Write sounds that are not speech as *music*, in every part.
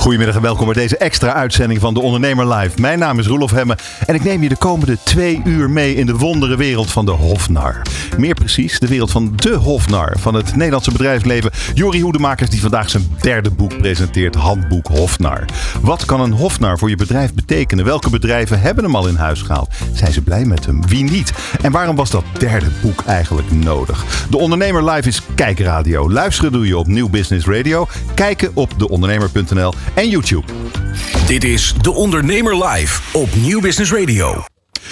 Goedemiddag en welkom bij deze extra uitzending van De Ondernemer Live. Mijn naam is Roelof Hemme en ik neem je de komende twee uur mee in de wondere wereld van de Hofnar. Meer precies, de wereld van de Hofnar van het Nederlandse bedrijfsleven. Jori Hoedemakers die vandaag zijn derde boek presenteert, Handboek Hofnar. Wat kan een Hofnar voor je bedrijf betekenen? Welke bedrijven hebben hem al in huis gehaald? Zijn ze blij met hem? Wie niet? En waarom was dat derde boek eigenlijk nodig? De Ondernemer Live is kijkradio. Luisteren doe je op Nieuw Business Radio. Kijken op deondernemer.nl en YouTube. Dit is De Ondernemer Live op Nieuw Business Radio.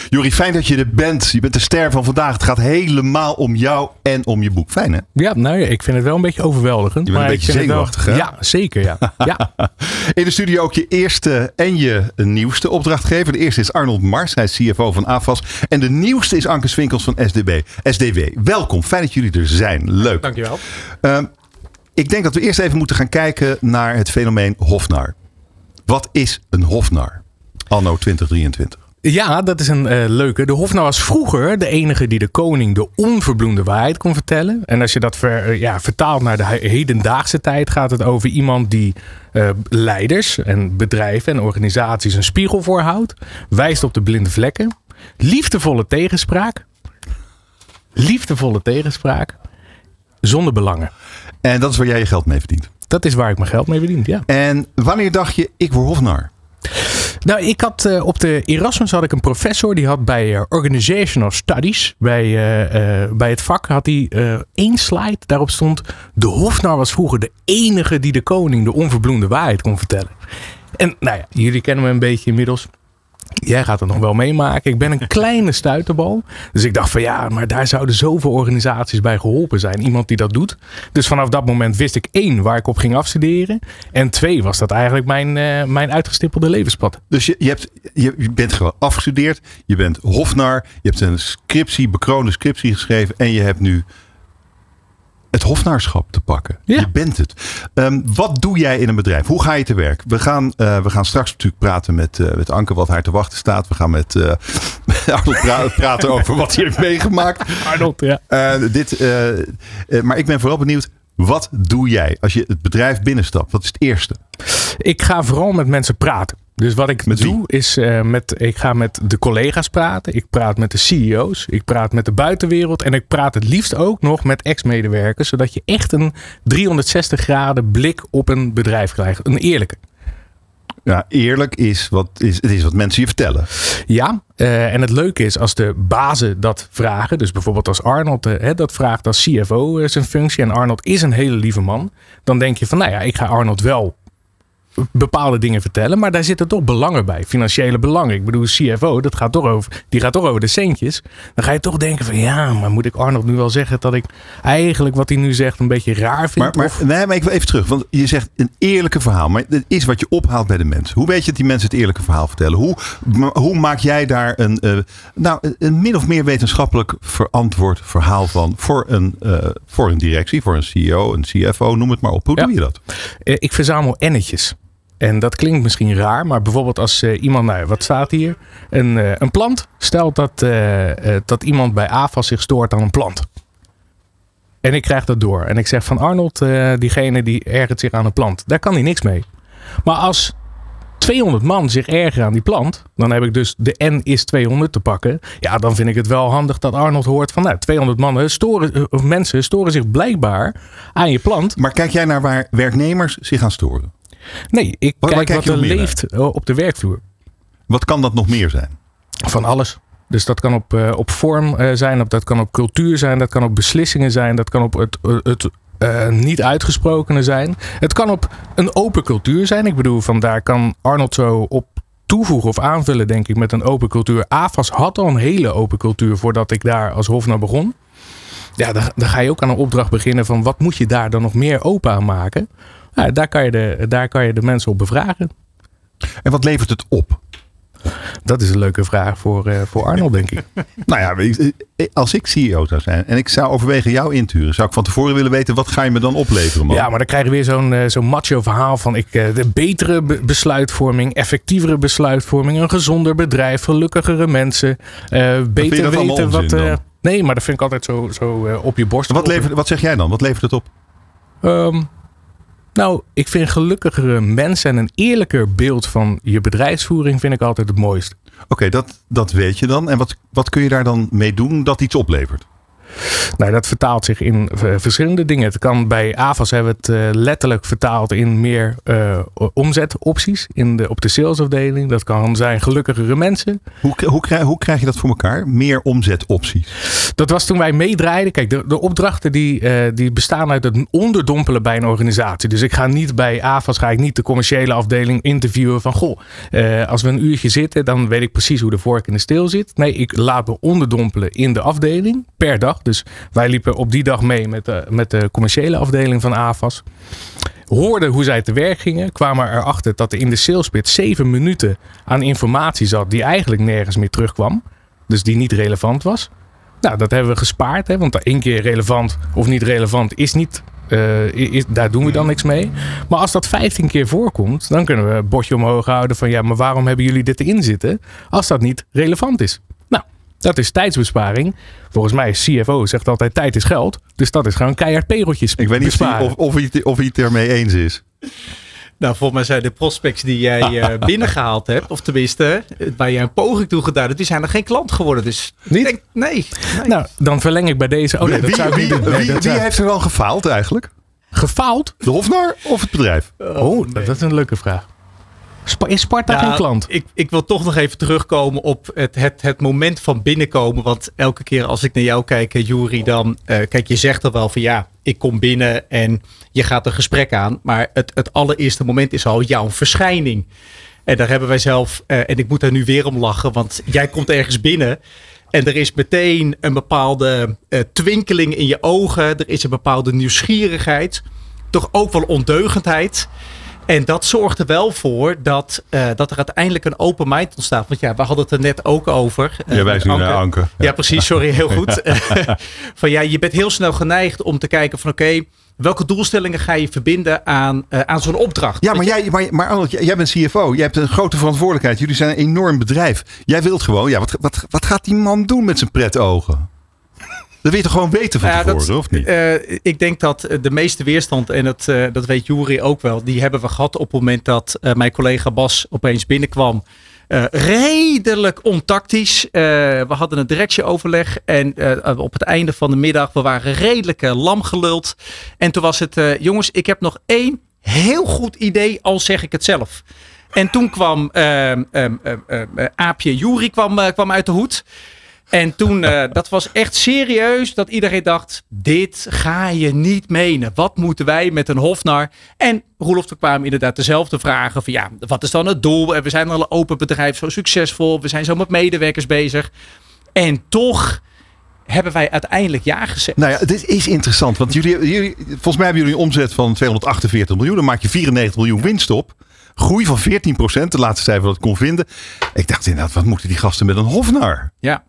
Jori, fijn dat je er bent. Je bent de ster van vandaag. Het gaat helemaal om jou en om je boek. Fijn hè? Ja, nou ja, ik vind het wel een beetje overweldigend. Je bent maar een beetje zenuwachtig, wel... hè? Ja, zeker ja. *laughs* ja. In de studio ook je eerste en je nieuwste opdrachtgever. De eerste is Arnold Mars, hij is CFO van AFAS. En de nieuwste is Anke Swinkels van SDB, SDW. Welkom, fijn dat jullie er zijn. Leuk. Dankjewel. Ehm, ik denk dat we eerst even moeten gaan kijken naar het fenomeen Hofnar. Wat is een Hofnar? Anno 2023. Ja, dat is een eh, leuke. De Hofnar was vroeger de enige die de koning de onverbloemde waarheid kon vertellen. En als je dat ver, eh, ja, vertaalt naar de he- hedendaagse tijd, gaat het over iemand die eh, leiders en bedrijven en organisaties een spiegel voorhoudt, wijst op de blinde vlekken, liefdevolle tegenspraak, liefdevolle tegenspraak, zonder belangen. En dat is waar jij je geld mee verdient. Dat is waar ik mijn geld mee verdien, ja. En wanneer dacht je, ik word Hofnar? Nou, ik had eh, op de Erasmus had ik een professor die had bij eh, Organizational Studies, bij, eh, bij het vak, had hij één slide. Daarop stond: De Hofnar was vroeger de enige die de koning de onverbloemde waarheid kon vertellen. En nou ja, jullie kennen me een beetje inmiddels. Jij gaat het nog wel meemaken. Ik ben een kleine stuiterbal. Dus ik dacht van ja, maar daar zouden zoveel organisaties bij geholpen zijn. Iemand die dat doet. Dus vanaf dat moment wist ik één waar ik op ging afstuderen. En twee was dat eigenlijk mijn, eh, mijn uitgestippelde levenspad. Dus je, je, hebt, je, je bent gewoon afgestudeerd. Je bent Hofnar. Je hebt een scriptie, bekroonde scriptie geschreven. En je hebt nu het hofnaarschap te pakken. Ja. Je bent het. Ehm, wat doe jij in een bedrijf? Hoe ga je te werk? We gaan, eh, we gaan straks natuurlijk praten met, eh, met Anke wat haar te wachten staat. We gaan met eh *laughs* Arnold pra- praten over wat hij heeft meegemaakt. Arnold, ja. Dit, maar ik ben vooral benieuwd. Wat doe jij als je het bedrijf binnenstapt? Wat is het eerste? Ik ga vooral met mensen praten. Dus wat ik Met wie? doe is, eh, met, ik ga met de collega's praten. Ik praat met de CEO's. Ik praat met de buitenwereld. En ik praat het liefst ook nog met ex-medewerkers. Zodat je echt een 360 graden blik op een bedrijf krijgt. Een eerlijke. Ja, eerlijk is wat, is, het is wat mensen je vertellen. Ja, eh, en het leuke is als de bazen dat vragen. Dus bijvoorbeeld als Arnold eh, dat vraagt als CFO zijn functie. En Arnold is een hele lieve man. Dan denk je van nou ja, ik ga Arnold wel bepaalde dingen vertellen. Maar daar zitten toch belangen bij. Financiële belangen. Ik bedoel, CFO, dat gaat toch over, die gaat toch over de centjes. Dan ga je toch denken van ja, maar moet ik Arnold nu wel zeggen dat ik eigenlijk wat hij nu zegt een beetje raar vind? Maar, maar, Of- nee, maar ik wil even terug. Want je zegt een eerlijke verhaal. Maar dat is wat je ophaalt bij de mensen. Hoe weet je dat die mensen het eerlijke verhaal vertellen? Hoe, hoe maak jij daar een, eh, nou, een min of meer wetenschappelijk verantwoord verhaal van? Voor een, eh, voor een directie, voor een CEO, een CFO, noem het maar op. Hoe Ja. doe je dat? Eh, ik verzamel ennetjes. En dat klinkt misschien raar, maar bijvoorbeeld als eh, iemand, nou, wat staat hier? Een, eh, een plant. Stel dat, eh, dat iemand bij AFAS zich stoort aan een plant. En ik krijg dat door. En ik zeg van Arnold, diegene die ergert zich aan een plant. Daar kan hij niks mee. Maar als 200 man zich ergeren aan die plant, dan heb ik dus de N is 200 te pakken. Ja, dan vind ik het wel handig dat Arnold hoort van nou, 200 mannen storen, of mensen storen zich blijkbaar aan je plant. Maar kijk jij naar waar werknemers zich aan storen? Nee, ik Waar- waar kijk kijk wat je er leeft eh, op de werkvloer. Wat kan dat nog meer zijn? Van alles. Dus dat kan op, eh, op vorm eh, zijn, op, dat kan op cultuur zijn, dat kan op beslissingen zijn, dat kan op het, het eh, niet uitgesprokene zijn. Het kan op een open cultuur zijn. Ik bedoel, van daar kan Arnold zo op toevoegen of aanvullen, denk ik, met een open cultuur. AFAS had al een hele open cultuur voordat ik daar als hofnar begon. Ja, dan, dan ga je ook aan een opdracht beginnen van wat moet je daar dan nog meer open aan maken. Ja, daar, kan je de, daar kan je de mensen op bevragen. En wat levert het op? Dat is een leuke vraag voor, uh, voor Arnold, denk ik. *laughs* nou ja, als ik CEO zou zijn en ik zou overwegen jou in te huren, zou ik van tevoren willen weten wat ga je me dan opleveren, man? Ja, maar dan krijg je weer zo'n uh, zo'n macho verhaal van ik, uh, de betere besluitvorming, effectievere besluitvorming, een gezonder bedrijf, gelukkigere mensen, beter weten wat. nee, maar dat vind ik altijd zo, zo op je borst. Wat, levert, wat zeg jij dan? Wat levert het op? Um, nou, ik vind gelukkigere mensen en een eerlijker beeld van je bedrijfsvoering vind ik altijd het mooist. Oké, dat, dat weet je dan. En wat, wat kun je daar dan mee doen dat iets oplevert? Nou, dat vertaalt zich in eh, verschillende dingen. Het kan bij AVAS hebben we het uh, letterlijk vertaald in meer uh, omzetopties in de, op de salesafdeling. Dat kan zijn gelukkigere mensen. Hoe, hoe, krijg, hoe krijg je dat voor elkaar? Meer omzetopties? Dat was toen wij meedraaiden. Kijk, de, de opdrachten die, die bestaan uit het onderdompelen bij een organisatie. Dus ik ga niet bij AVAS, ga ik niet de commerciële afdeling interviewen van goh, als we een uurtje zitten, dan weet ik precies hoe de vork in de steel zit. Nee, ik laat me onderdompelen in de afdeling per dag. Dus wij liepen op die dag mee met de, met de commerciële afdeling van AVAS. Hoorden hoe zij te werk gingen. Kwamen erachter dat er in de salespit zeven minuten aan informatie zat die eigenlijk nergens meer terugkwam. Dus die niet relevant was. Nou, dat hebben we gespaard. Hè, want één keer relevant of niet relevant is niet uh, is, daar doen we dan niks mee. Maar als dat 15 keer voorkomt, dan kunnen we een bordje omhoog houden van ja, maar waarom hebben jullie dit erin zitten als dat niet relevant is? Dat is tijdsbesparing. Volgens mij, CFO zegt altijd tijd is geld. Dus dat is gewoon keihard pereltjes Ik weet niet of, of, hij, of hij het ermee eens is. Nou, volgens mij zijn de prospects die jij uh, *laughs* binnengehaald hebt, of tenminste, waar jij een poging toe gedaan hebt, die zijn er geen klant geworden. Dus niet? nee, nee, Nou, dan verleng ik bij deze. Oh nee, dat zou wie, wie, wie heeft er wel gefaald eigenlijk? Gefaald? De Hofnar of het bedrijf? Oh, oh dat is een leuke vraag. Is Sparta geen klant? Ik, ik wil toch nog even terugkomen op het, het, het moment van binnenkomen. Want elke keer als ik naar jou kijk, eh, Jury, dan... Uh, kijk, je zegt er wel van ja, ik kom binnen en je gaat een gesprek aan. Maar het, het allereerste moment is al jouw verschijning. En daar hebben wij zelf... Uh, en ik moet daar nu weer om lachen, want jij komt ergens binnen... En er is meteen een bepaalde uh, twinkeling in je ogen. Er is een bepaalde nieuwsgierigheid. Toch ook wel ondeugendheid. En dat zorgt er wel voor dat, uh, dat er uiteindelijk een open mind ontstaat. Want ja, we hadden het er net ook over. Uh, ja, wij zien naar Anke. Ja. ja. precies. Sorry, heel *laughs* goed. *laughs* van ja, je bent heel snel geneigd om te kijken van oké, welke doelstellingen ga je verbinden aan, uh, aan zo'n opdracht? Ja, maar, jij, maar, maar Arnold, jij bent CFO. Jij hebt een grote verantwoordelijkheid. Jullie zijn een enorm bedrijf. Jij wilt gewoon, ja, wat, wat, wat gaat die man doen met zijn pret ogen? Dat weet je gewoon weten van ja, tevoren, dat, of niet? Uh, ik denk dat de meeste weerstand, en dat, uh, dat weet Jury ook wel, die hebben we gehad op het moment dat mijn collega Bas opeens binnenkwam. redelijk ontactisch. we hadden een directieoverleg en op het einde van de middag, we waren redelijk lam geluld. En toen was het, jongens, ik heb nog één heel goed idee, al zeg ik het zelf. En toen kwam ehm, ehm, ehm, Aapje Jury kwam, kwam uit de hoed. En toen, uh, dat was echt serieus dat iedereen dacht, dit ga je niet menen. Wat moeten wij met een hofnar? En Roelof, er kwamen inderdaad dezelfde vragen van ja, wat is dan het doel? En we zijn al een open bedrijf, zo succesvol. We zijn zo met medewerkers bezig. En toch hebben wij uiteindelijk ja gezegd. Nou ja, dit is interessant. Want jullie, jullie, volgens mij hebben jullie een omzet van 248 miljoen. Dan maak je 94 miljoen winst op. Groei van 14 procent, de laatste cijfer dat ik kon vinden. Ik dacht inderdaad, wat moeten die gasten met een hofnar? Ja,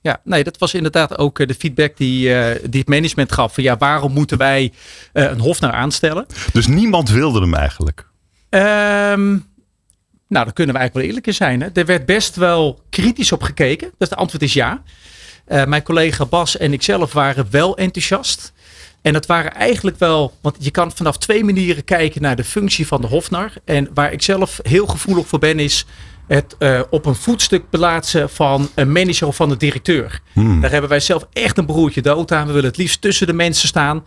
ja, nee, dat was inderdaad ook eh, de feedback die, uh, die het management gaf. Van ja, waarom moeten wij uh, een hofnar aanstellen? Dus niemand wilde hem eigenlijk? Um, nou, dan kunnen we eigenlijk wel eerlijk in zijn. Hè? Er werd best wel kritisch op gekeken. Dus de antwoord is ja. Uh, mijn collega Bas en ikzelf waren wel enthousiast. En dat waren eigenlijk wel, want je kan vanaf twee manieren kijken naar de functie van de hofnar. En waar ik zelf heel gevoelig voor ben, is het uh, op een voetstuk plaatsen van een manager of van een directeur. Hmm. Daar hebben wij zelf echt een broertje dood aan. We willen het liefst tussen de mensen staan.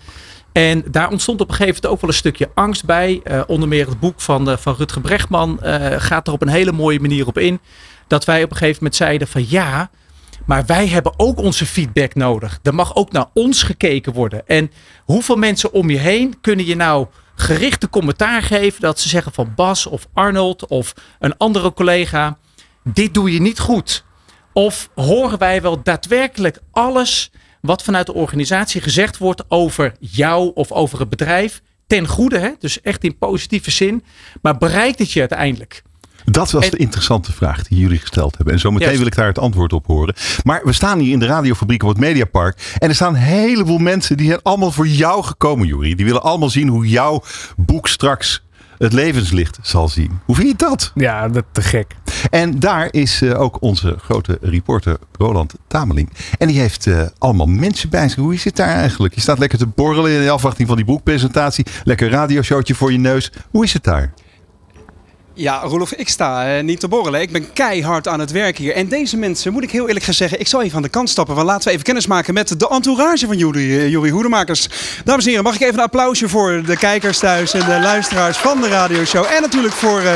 En daar ontstond op een gegeven moment ook wel een stukje angst bij. Uh, onder meer het boek van, uh, van Rutger Brechtman gaat er op een hele mooie manier op in. Dat wij op een gegeven moment zeiden van ja, maar wij hebben ook onze feedback nodig. Er mag ook naar ons gekeken worden. En hoeveel mensen om je heen kunnen je nou gerichte commentaar geven. Dat ze zeggen van Bas of Arnold of een andere collega. Dit doe je niet goed. Of horen wij wel daadwerkelijk alles wat vanuit de organisatie gezegd wordt over jou of over het bedrijf. Ten goede, hè? dus echt in positieve zin. Maar bereikt het je uiteindelijk? Dat was En- de interessante vraag die jullie gesteld hebben. En zometeen Juist. wil ik daar het antwoord op horen. Maar we staan hier in de radiofabriek op het Mediapark. En er staan een heleboel mensen die zijn allemaal voor jou gekomen, Juri. Die willen allemaal zien hoe jouw boek straks het levenslicht zal zien. Hoe vind je dat? Ja, dat te gek. En daar is eh, ook onze grote reporter Roland Tameling. En die heeft eh, allemaal mensen bij zich. Hoe is het daar eigenlijk? Je staat lekker te borrelen in de afwachting van die boekpresentatie. Lekker radioshowtje voor je neus. Hoe is het daar? Ja, Roelof, ik sta eh, niet te borrelen. Ik ben keihard aan het werk hier. En deze mensen, moet ik heel eerlijk gaan zeggen, ik zal even aan de kant stappen. Want laten we even kennis maken met de entourage van Jury, eh, Jury Hoedemakers. Dames en heren, mag ik even een applausje voor de kijkers thuis en de luisteraars van de radioshow. En natuurlijk voor, eh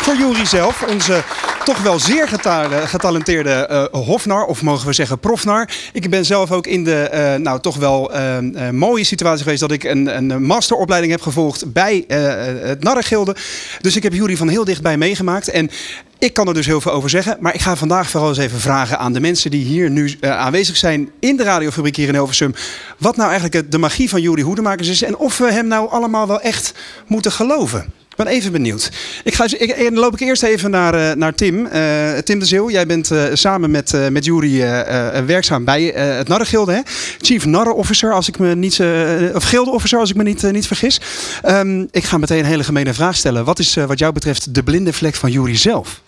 voor Jury zelf, onze toch wel zeer geta- getalenteerde eh, hofnar, of mogen we zeggen profnar. Ik ben zelf ook in de, nou toch wel mooie situatie geweest dat ik een, een masteropleiding heb gevolgd bij het Narrengilde. Dus ik heb Jury van heel dichtbij meegemaakt. En ik kan er dus heel veel over zeggen. Maar ik ga vandaag vooral eens even vragen aan de mensen die hier nu eh, aanwezig zijn in de radiofabriek hier in Hilversum. Wat nou eigenlijk de magie van Jury Hoedemakers is. En of we hem nou allemaal wel echt moeten geloven. Ben even benieuwd. Ik ga, ik, dan loop ik eerst even naar, eh, naar Tim. Eh, Tim de Zeeuw, jij bent eh, samen met, eh, met Jury werkzaam bij het Narrengilde. Hè? Chief Narren Officer, als ik me niet, of Gilde Officer, als ik me niet, niet vergis. Ehm, ik ga meteen een hele gemene vraag stellen. Wat is wat jou betreft de blinde vlek van Jury zelf?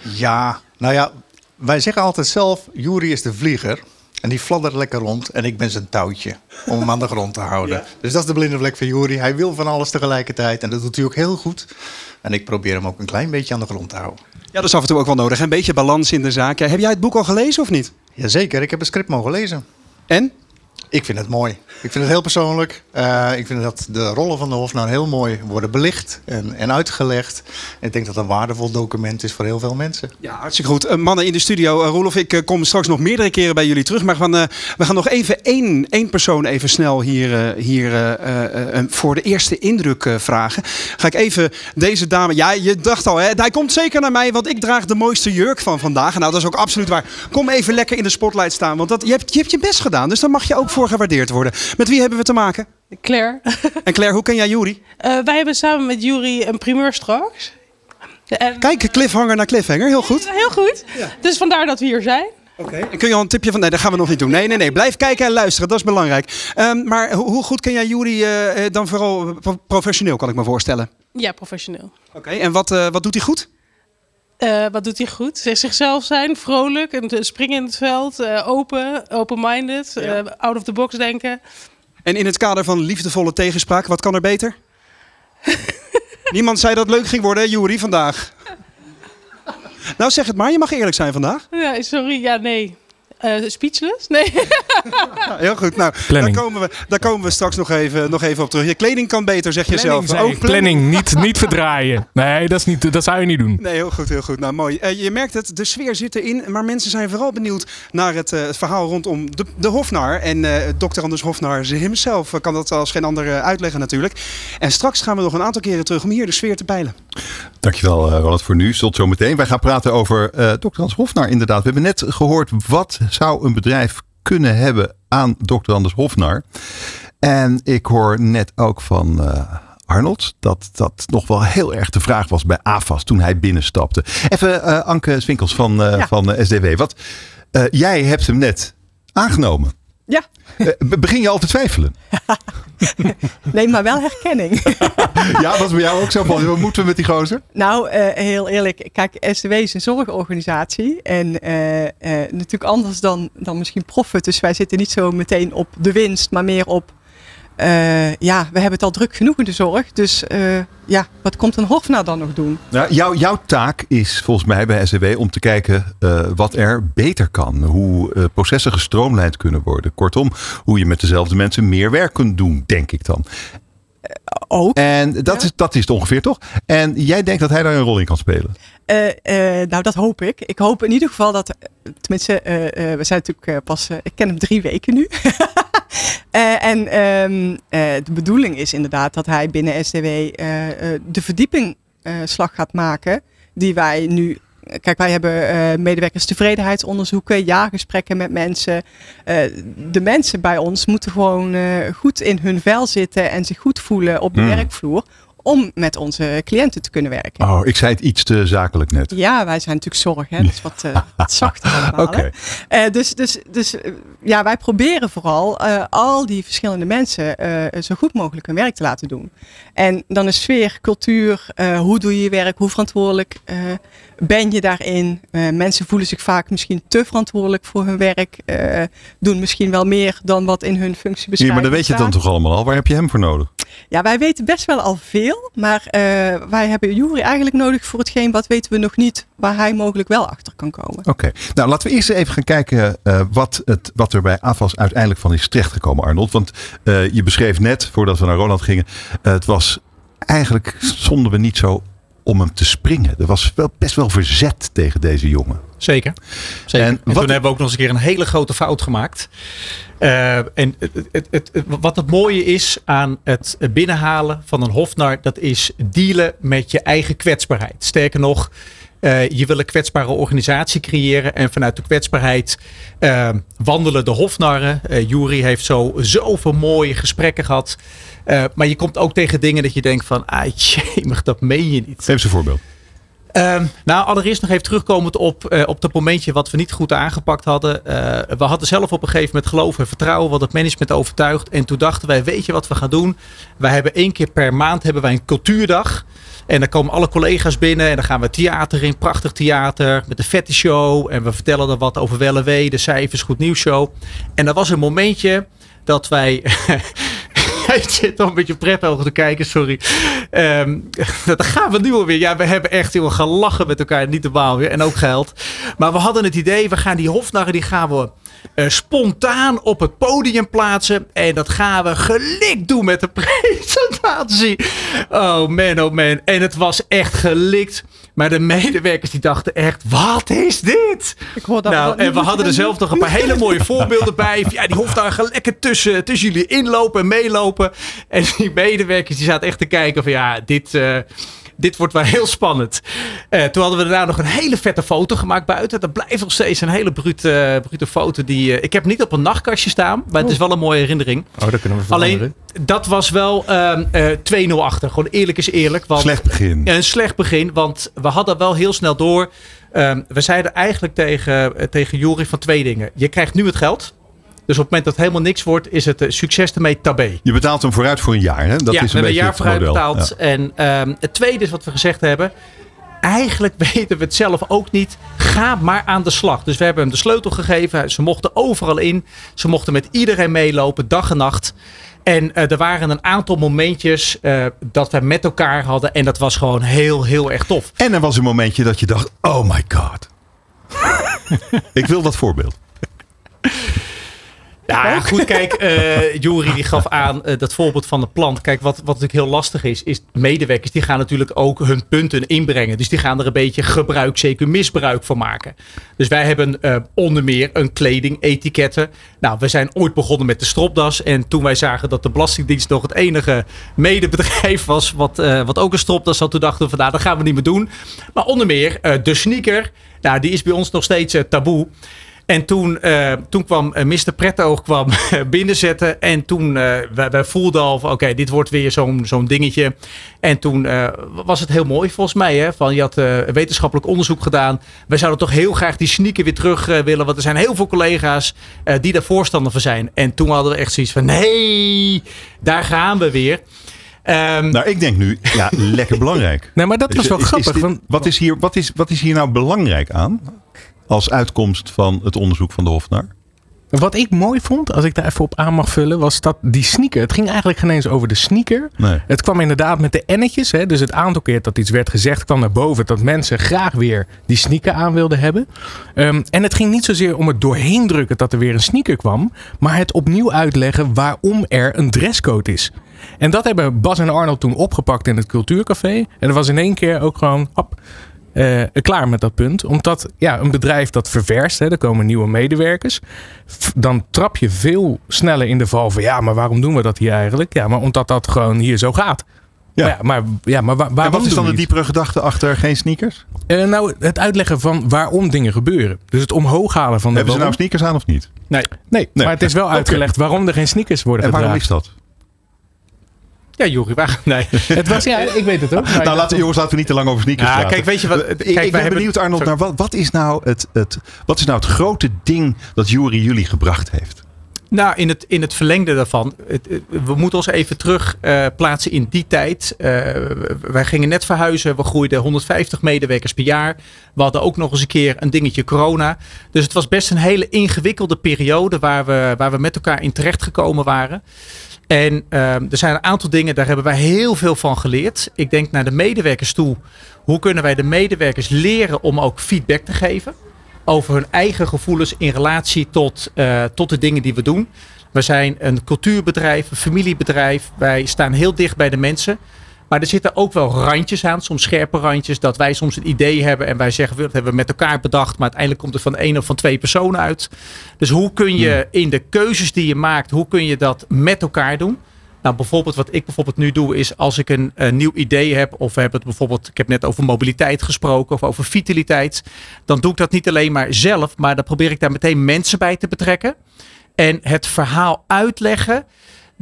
Ja, nou ja, wij zeggen altijd zelf, Jury is de vlieger. En die fladdert lekker rond en ik ben zijn touwtje om hem aan de grond te houden. Dus dat is de blinde vlek van Jury. Hij wil van alles tegelijkertijd en dat doet hij ook heel goed. En ik probeer hem ook een klein beetje aan de grond te houden. Ja, dat is af en toe ook wel nodig. Een beetje balans in de zaak. Heb jij het boek al gelezen of niet? Jazeker, ik heb het script mogen lezen. En? Ik vind het mooi. Ik vind het heel persoonlijk. Eh, ik vind dat de rollen van de Hofnar heel mooi worden belicht en, en uitgelegd. En ik denk dat het een waardevol document is voor heel veel mensen. Ja, hartstikke goed. Eh, mannen in de studio. Eh, Roelof, ik kom straks nog meerdere keren bij jullie terug. Maar eh, we gaan nog even één, één persoon even snel hier, hier voor de eerste indruk vragen. Ga ik even deze dame... Ja, je dacht al, hè, hij komt zeker naar mij, want ik draag de mooiste jurk van vandaag. Nou, dat is ook absoluut waar. Kom even lekker in de spotlight staan, want dat, je, hebt, je hebt je best gedaan. Dus dan mag je ook voor gewaardeerd worden. Met wie hebben we te maken? Claire. En Claire, hoe ken jij Jury? Eh, wij hebben samen met Jury een primeur straks. En, Kijk, cliffhanger naar cliffhanger. Heel goed. Heel goed. Dus vandaar dat we hier zijn. En kun je al een tipje van... Nee, dat gaan we nog niet doen. Nee, nee, nee. Blijf kijken en luisteren. Dat is belangrijk. Ehm, maar hoe, hoe goed ken jij Jury eh, eh, dan vooral pro- professioneel, kan ik me voorstellen? Ja, professioneel. Oké, en wat, wat doet hij goed? Eh, wat doet hij goed? Zeg Zichzelf zijn, vrolijk, en springen in het veld, eh, open, open-minded, eh, out of the box denken. En in het kader van liefdevolle tegenspraak, wat kan er beter? *laughs* Niemand zei dat het leuk ging worden, Jury, vandaag. Nou, zeg het maar. Je mag eerlijk zijn vandaag. Ja, sorry, ja, nee. Eh, speechless? Nee. Ja, heel goed. Nou, daar komen, we, daar komen we straks nog even, nog even op terug. Je kleding kan beter, zeg je Planning, zelf. zei ik. planning, niet, niet verdraaien. Nee, dat, is niet, dat zou je niet doen. Nee, heel goed, heel goed. Nou, mooi. Eh, je merkt het, de sfeer zit erin. Maar mensen zijn vooral benieuwd naar het, eh, het verhaal rondom de, de Hofnar. En eh dokter Anders Hofnar hemzelf kan dat als geen ander uitleggen natuurlijk. En straks gaan we nog een aantal keren terug om hier de sfeer te peilen. Dankjewel, eh, Ronald, voor nu. Tot zometeen. Wij gaan praten over eh Dr. Hans Hofnar. Inderdaad, we hebben net gehoord wat zou een bedrijf kunnen hebben aan Dr. Anders Hofnar. En ik hoor net ook van eh, Arnold dat dat nog wel heel erg de vraag was bij AFAS toen hij binnenstapte. Even eh, Anke Swinkels van, eh, Ja. van SDW. Wat, jij hebt hem net aangenomen. Ja, Eh, be- begin je al te twijfelen? *laughs* nee, maar wel herkenning. *laughs* Ja, was bij jou ook zo van, wat moeten we met die gozer? nou, eh, heel eerlijk. Kijk, SDW is een zorgorganisatie. En eh, natuurlijk anders dan, dan misschien Profit. Dus wij zitten niet zo meteen op de winst, maar meer op... eh, ja, we hebben het al druk genoeg in de zorg. Dus eh, ja, wat komt een Hofnar dan nog doen? Nou, jouw, jouw taak is volgens mij bij SCW om te kijken eh, wat er beter kan. Hoe processen gestroomlijnd kunnen worden. Kortom, hoe je met dezelfde mensen meer werk kunt doen, denk ik dan. Ook. En dat, Ja. is, dat is het ongeveer toch? En jij denkt dat hij daar een rol in kan spelen? Nou, dat hoop ik. Ik hoop in ieder geval dat, tenminste, we zijn natuurlijk pas, ik ken hem drie weken nu. *laughs* Eh, en ehm, eh, de bedoeling is inderdaad dat hij binnen SDW eh, de verdieping slag gaat maken die wij nu. Kijk, wij hebben medewerkers tevredenheidsonderzoeken, jaargesprekken met mensen. De mensen bij ons moeten gewoon goed in hun vel zitten en zich goed voelen op de Hmm. werkvloer om met onze cliënten te kunnen werken. Oh, ik zei het iets te zakelijk net. Ja, wij zijn natuurlijk zorg, hè? dus wat, uh, *laughs* wat allemaal. Oké. Uh, dus dus, dus uh, ja, wij proberen vooral al die verschillende mensen zo goed mogelijk hun werk te laten doen. En dan is sfeer, cultuur, hoe doe je je werk, hoe verantwoordelijk ben je daarin. mensen voelen zich vaak misschien te verantwoordelijk voor hun werk, doen misschien wel meer dan wat in hun functie beschrijft. Ja, maar dan weet je het dan toch allemaal al? Waar heb je hem voor nodig? Ja, wij weten best wel al veel, maar uh, wij hebben Jury eigenlijk nodig voor hetgeen wat weten we nog niet, waar hij mogelijk wel achter kan komen. Oké, nou laten we eerst even gaan kijken uh, wat, het, wat er bij AFAS uiteindelijk van is terechtgekomen, Arnold. Want uh, je beschreef net, voordat we naar Roland gingen, het was eigenlijk stonden we niet zo om hem te springen. Er was wel best wel verzet tegen deze jongen. Zeker. Zeker. En, en toen hebben we ook nog eens een keer een hele grote fout gemaakt. Uh, en het, het, wat het mooie is aan het binnenhalen van een hofnar, dat is dealen met je eigen kwetsbaarheid. Sterker nog, uh, je wil een kwetsbare organisatie creëren. En vanuit de kwetsbaarheid uh, wandelen de hofnarren. Uh, Jury heeft zo zoveel mooie gesprekken gehad. maar je komt ook tegen dingen dat je denkt van... Ah, jemig, *laughs* dat meen je niet. Geef eens een voorbeeld. Uh, nou, allereerst nog even terugkomend op, uh, op dat momentje wat we niet goed aangepakt hadden. Uh, we hadden zelf op een gegeven moment geloof en vertrouwen wat het management overtuigd. En toen dachten wij, weet je wat we gaan doen? Wij hebben één keer per maand hebben wij een cultuurdag. En dan komen alle collega's binnen en dan gaan we theater in. Prachtig theater met de vette show. En we vertellen er wat over Wellewee, de cijfers, goed nieuws show. En er was een momentje dat wij... *laughs* Hij zit nog een beetje prettig te kijken, sorry. Um, *laughs* dat gaan we nu alweer. Ja, we hebben echt heel gelachen met elkaar. Niet de baal weer. En ook geld. Maar we hadden het idee, we gaan die hofnarren, die gaan we uh, spontaan op het podium plaatsen. En dat gaan we gelikt doen met de *laughs* presentatie. Oh man, oh man. En het was echt gelikt. Maar de medewerkers die dachten echt, wat is dit? Ik hoor dat nou, en we hadden er zelf nog een paar hele mooie *laughs* voorbeelden bij. Ja, die hoeft daar lekker tussen, tussen jullie inlopen en meelopen. En die medewerkers die zaten echt te kijken van ja, dit... Uh, dit wordt wel heel spannend. Uh, toen hadden we daarna nog een hele vette foto gemaakt buiten. Dat blijft nog steeds een hele brute, uh, brute foto. Die, uh, ik heb niet op een nachtkastje staan, maar het is wel een mooie herinnering. Oh, dat kunnen we Alleen, dat was wel 2-0 achter. Gewoon eerlijk is eerlijk. Want, slecht begin. Een slecht begin, want we hadden wel heel snel door. Um, we zeiden eigenlijk tegen, tegen van twee dingen. Je krijgt nu het geld. Dus op het moment dat helemaal niks wordt, is het succes ermee tabé. Je betaalt hem vooruit voor een jaar. Hè? Dat ja, is we een hebben een jaar vooruit betaald. Ja. En um, het tweede is wat we gezegd hebben. Eigenlijk *laughs* weten we het zelf ook niet. Ga maar aan de slag. Dus we hebben hem de sleutel gegeven. Ze mochten overal in. Ze mochten met iedereen meelopen, dag en nacht. En uh, er waren een aantal momentjes uh, dat we met elkaar hadden. En dat was gewoon heel, heel erg tof. En er was een momentje dat je dacht, oh my god. *laughs* Ik wil dat voorbeeld. Ja, goed, kijk, uh, Jury die gaf aan uh, dat voorbeeld van de plant. Kijk, wat, wat natuurlijk heel lastig is, is medewerkers die gaan natuurlijk ook hun punten inbrengen. Dus die gaan er een beetje gebruik, zeker misbruik van maken. Dus wij hebben uh, onder meer een kledingetiketten. Nou, we zijn ooit begonnen met de stropdas. En toen wij zagen dat de Belastingdienst nog het enige medebedrijf was wat, wat ook een stropdas had, toen dachten we van nou, dat gaan we niet meer doen. Maar onder meer de sneaker, nou, die is bij ons nog steeds taboe. En toen, uh, toen kwam uh, Mr. Prettoog kwam *laughs* binnenzetten. En toen uh, wij, wij voelden al van oké, okay, dit wordt weer zo'n zo'n dingetje. En toen was het heel mooi volgens mij. Hè, van, je had wetenschappelijk onderzoek gedaan. Wij zouden toch heel graag die sneaker weer terug willen. Want er zijn heel veel collega's die daar voorstander van zijn. En toen hadden we echt zoiets van nee, daar gaan we weer. Um, nou, ik denk nu, ja, lekker belangrijk. Nee, maar dat was wel is, grappig. Is dit, wat, is hier, wat, is, wat is hier nou belangrijk aan? Als uitkomst van het onderzoek van de Hofnar? Wat ik mooi vond, als ik daar even op aan mag vullen, was dat die sneaker. Het ging eigenlijk geen eens over de sneaker. Nee. Het kwam inderdaad met de ennetjes. Hè, dus het aantal keer dat iets werd gezegd kwam naar boven. Dat mensen graag weer die sneaker aan wilden hebben. Um, en het ging niet zozeer om het doorheen drukken dat er weer een sneaker kwam. Maar het opnieuw uitleggen waarom er een dresscode is. En dat hebben Bas en Arnold toen opgepakt in het cultuurcafé. En er was in één keer ook gewoon... Hop, uh, klaar met dat punt. Omdat ja, een bedrijf dat ververst, hè, er komen nieuwe medewerkers. Dan trap je veel sneller in de val van ja, maar waarom doen we dat hier eigenlijk? Ja, maar omdat dat gewoon hier zo gaat. Ja. Maar, ja, maar, ja, maar waar, en wat is dan de diepere gedachte achter geen sneakers? Uh, nou, het uitleggen van waarom dingen gebeuren. Dus het omhoog halen van de Hebben ze nou sneakers aan of niet? Nee, nee, nee. maar het is wel uitgelegd waarom er geen sneakers worden en gedragen. waarom is dat? Ja, Jury, waar? *laughs* Nee. Het was, ja, ik weet het ook. Nou, laten, jongens, laten we niet te lang over sneakers Ja, praten. kijk, weet je wat- kijk, ik, wij ben hebben- benieuwd, Arnold, Sorry. naar wat, wat, is nou het, het, wat is nou het grote ding dat Jury jullie gebracht heeft? Nou, in het, in het verlengde daarvan. Het, we moeten ons even terug eh, plaatsen in die tijd. Eh, wij gingen net verhuizen. We groeiden 150 medewerkers per jaar. We hadden ook nog eens een keer een dingetje corona. Dus het was best een hele ingewikkelde periode waar we, waar we met elkaar in terecht gekomen waren. En ehm, er zijn een aantal dingen, daar hebben wij heel veel van geleerd. Ik denk naar de medewerkers toe. Hoe kunnen wij de medewerkers leren om ook feedback te geven? Over hun eigen gevoelens in relatie tot, eh, tot de dingen die we doen. We zijn een cultuurbedrijf, een familiebedrijf. Wij staan heel dicht bij de mensen. Maar er zitten ook wel randjes aan, soms scherpe randjes. Dat wij soms een idee hebben en wij zeggen, dat hebben we met elkaar bedacht. Maar uiteindelijk komt het van één of van twee personen uit. Dus hoe kun je in de keuzes die je maakt, hoe kun je dat met elkaar doen? Nou, bijvoorbeeld wat ik bijvoorbeeld nu doe is als ik een, een nieuw idee heb of we hebben het bijvoorbeeld, ik heb net over mobiliteit gesproken of over vitaliteit, dan doe ik dat niet alleen maar zelf, maar dan probeer ik daar meteen mensen bij te betrekken en het verhaal uitleggen.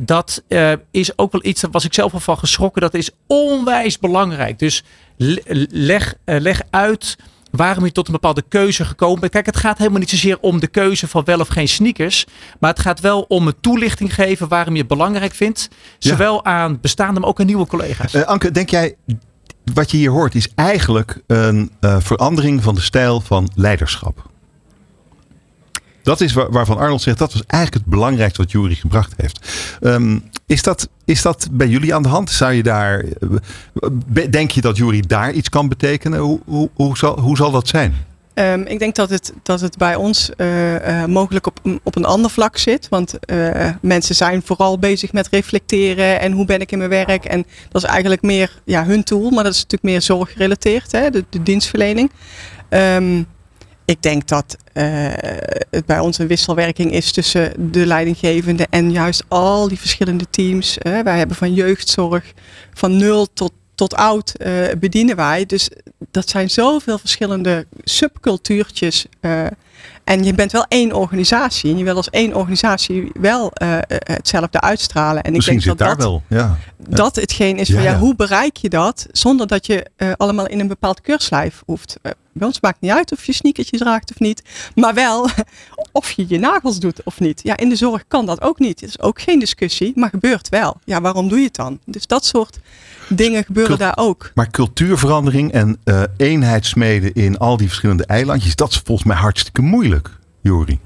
Dat eh, is ook wel iets, daar was ik zelf al van geschrokken. Dat is onwijs belangrijk. Dus le- leg, eh, leg uit waarom je tot een bepaalde keuze gekomen bent. Kijk, het gaat helemaal niet zozeer om de keuze van wel of geen sneakers. Maar het gaat wel om een toelichting geven waarom je het belangrijk vindt. Ja. Zowel aan bestaande, maar ook aan nieuwe collega's. Eh, Anke, denk jij, wat je hier hoort is eigenlijk een verandering van de stijl van leiderschap? Dat is waar- waarvan Arnold zegt, dat was eigenlijk het belangrijkste wat Jury gebracht heeft. Ehm, is, dat, is dat bij jullie aan de hand? Zou je daar, eh, denk je dat Jury daar iets kan betekenen? Hoe, hoe, hoe, zal, hoe zal dat zijn? Ehm, ik denk dat het, dat het bij ons eh, eh, mogelijk op, een- op een ander vlak zit. Want mensen zijn vooral bezig met reflecteren en hoe ben ik in mijn werk. En dat is eigenlijk meer ja, hun tool, maar dat is natuurlijk meer zorggerelateerd, hè, de, dienstverlening. Ehm, ik denk dat eh, het bij ons een wisselwerking is tussen de leidinggevende en juist al die verschillende teams. Eh, wij hebben van jeugdzorg, van nul tot, tot oud eh, bedienen wij. Dus dat zijn zoveel verschillende subcultuurtjes. en je bent wel één organisatie. En je wil als één organisatie wel hetzelfde uitstralen. En Misschien ik denk zit dat daar dat, wel. Ja. dat hetgeen is Ja, van ja, ja. hoe bereik je dat zonder dat je allemaal in een bepaald keurslijf hoeft. Eh, bij ons maakt niet uit of je sneakertjes draagt of niet, maar wel *laughs* of je je nagels doet of niet. Ja, in de zorg kan dat ook niet. Het is ook geen discussie, maar gebeurt wel. Ja, waarom doe je het dan? Dus dat soort dingen gebeuren Cult- daar ook. Maar cultuurverandering en eh eenheid smeden in al die verschillende eilandjes, dat is volgens mij hartstikke moeilijk, Jury.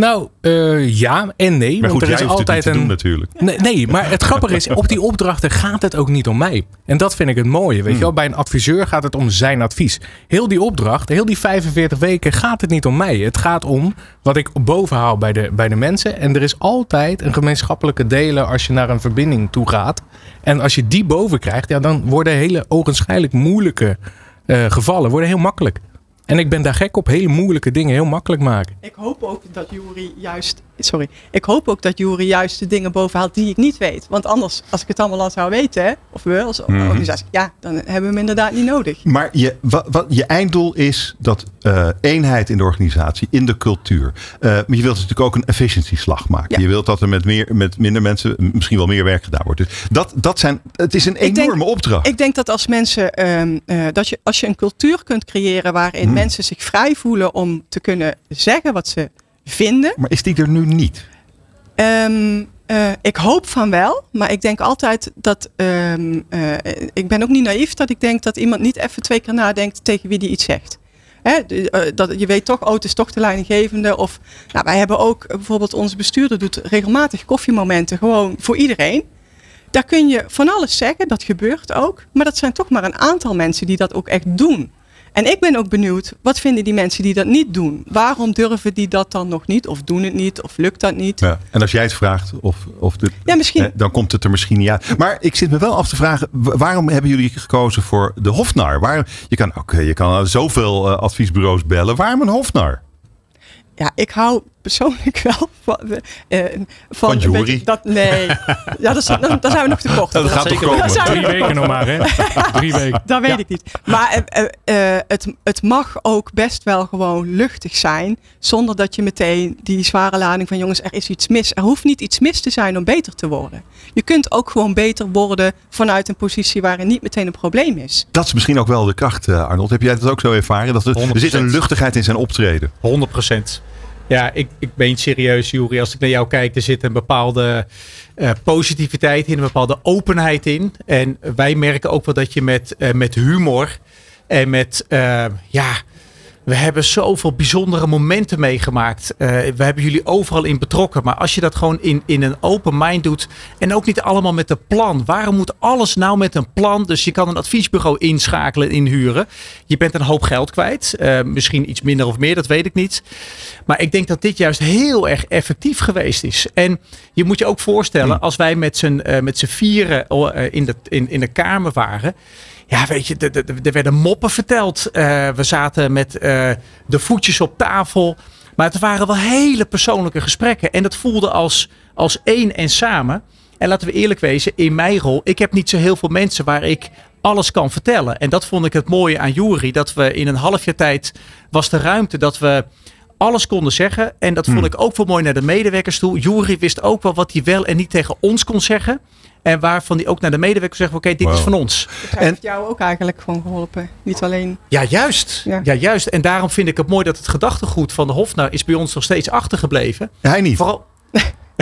Nou, eh, ja en nee. Maar want goed, er is altijd een. doen natuurlijk. Nee, nee, maar het grappige is, op die opdrachten gaat het ook niet om mij. En dat vind ik het mooie. Weet je wel, bij een adviseur gaat het om zijn advies. Heel die opdracht, heel die 45 weken gaat het niet om mij. Het gaat om wat ik bovenhaal bij de, bij de mensen. En er is altijd een gemeenschappelijke delen als je naar een verbinding toe gaat. En als je die boven krijgt, ja, dan worden hele ogenschijnlijk moeilijke eh, gevallen worden heel makkelijk. En ik ben daar gek op, hele moeilijke dingen heel makkelijk maken. Ik hoop ook dat Jury juist, sorry, ik hoop ook dat Jury juist de dingen bovenhaalt die ik niet weet. Want anders, als ik het allemaal al zou weten, of we als Mhm. organisatie, ja, dan hebben we hem inderdaad niet nodig. Maar je, wat, wat, je einddoel is dat eh, eenheid in de organisatie, in de cultuur. Eh, maar je wilt natuurlijk ook een efficiëntieslag maken. Ja. Je wilt dat er met, meer, met minder mensen misschien wel meer werk gedaan wordt. Dus dat, dat zijn, het is een Ik denk- enorme opdracht. Ik denk dat als mensen, ehm, eh, dat je, als je een cultuur kunt creëren waarin Hmm. mensen zich vrij voelen om te kunnen zeggen wat ze vinden. maar is die er nu niet? Ehm, eh, ik hoop van wel, maar ik denk altijd dat. ehm, eh, ik ben ook niet naïef dat ik denk dat iemand niet even twee keer nadenkt tegen wie die iets zegt. Hè, eh, dat, je weet toch, oh, het is toch de leidinggevende. Of nou, wij hebben ook bijvoorbeeld onze bestuurder doet regelmatig koffiemomenten gewoon voor iedereen. Daar kun je van alles zeggen, dat gebeurt ook. Maar dat zijn toch maar een aantal mensen die dat ook echt doen. En ik ben ook benieuwd, wat vinden die mensen die dat niet doen? Waarom durven die dat dan nog niet? Of doen het niet? Of lukt dat niet? Ja. En als jij het vraagt, of, of de, Ja, misschien. eh, dan komt het er misschien niet uit. Maar ik zit me wel af te vragen, wa- waarom hebben jullie gekozen voor de Hofnar? Waar, je kan eh, je kan zoveel eh, adviesbureaus bellen. Waarom een Hofnar? Ja, ik hou persoonlijk *laughs* wel van, eh, van, Van een Jury? beetje Dat, nee, *laughs* ja, dat, dan, dan zijn we nog te kort. Dat gaat toch zeker komen? Drie weken nog maar, hè? *laughs* Drie weken. Dat weet Ja. ik niet. Maar eh, eh, het, het mag ook best wel gewoon luchtig zijn. Zonder dat je meteen die zware lading van jongens, er is iets mis. Er hoeft niet iets mis te zijn om beter te worden. Je kunt ook gewoon beter worden vanuit een positie waarin niet meteen een probleem is. Dat is misschien ook wel de kracht, eh, Arnold. Heb jij dat ook zo ervaren? Dat er, er zit een 100%. luchtigheid in zijn optreden. 100 procent. Ja, ik, ik ben serieus, Juri. Als ik naar jou kijk, er zit een bepaalde eh, positiviteit in, een bepaalde openheid in. En wij merken ook wel dat je met, eh, met humor en met, eh, ja, we hebben zoveel bijzondere momenten meegemaakt. Eh, we hebben jullie overal in betrokken. Maar als je dat gewoon in, in een open mind doet. En ook niet allemaal met een plan. Waarom moet alles nou met een plan? Dus je kan een adviesbureau inschakelen, inhuren. Je bent een hoop geld kwijt. Eh, misschien iets minder of meer, dat weet ik niet. Maar ik denk dat dit juist heel erg effectief geweest is. En je moet je ook voorstellen, als wij met z'n eh, met z'n vieren eh, in, de, in, in de kamer waren. Ja, weet je, er- er er werden moppen verteld. Eh, we zaten met eh, de voetjes op tafel. Maar het waren wel hele persoonlijke gesprekken. En dat voelde als, als één en samen. En laten we eerlijk wezen, in mijn rol, ik heb niet zo heel veel mensen waar ik alles kan vertellen. En dat vond ik het mooie aan Jury. Dat we in een half jaar tijd was de ruimte dat we alles konden zeggen. En dat vond ik ook wel mooi naar de medewerkers toe. Jury wist ook wel wat hij wel en niet tegen ons kon zeggen. En waarvan hij ook naar de medewerkers zegt: Oké, dit is van ons. Dat heeft jou ook eigenlijk gewoon geholpen. Niet alleen. Ja, juist. Ja. Ja. juist. En daarom vind ik het mooi dat het gedachtegoed van de Hofnar is bij ons nog steeds achtergebleven. Hij niet. Vooral,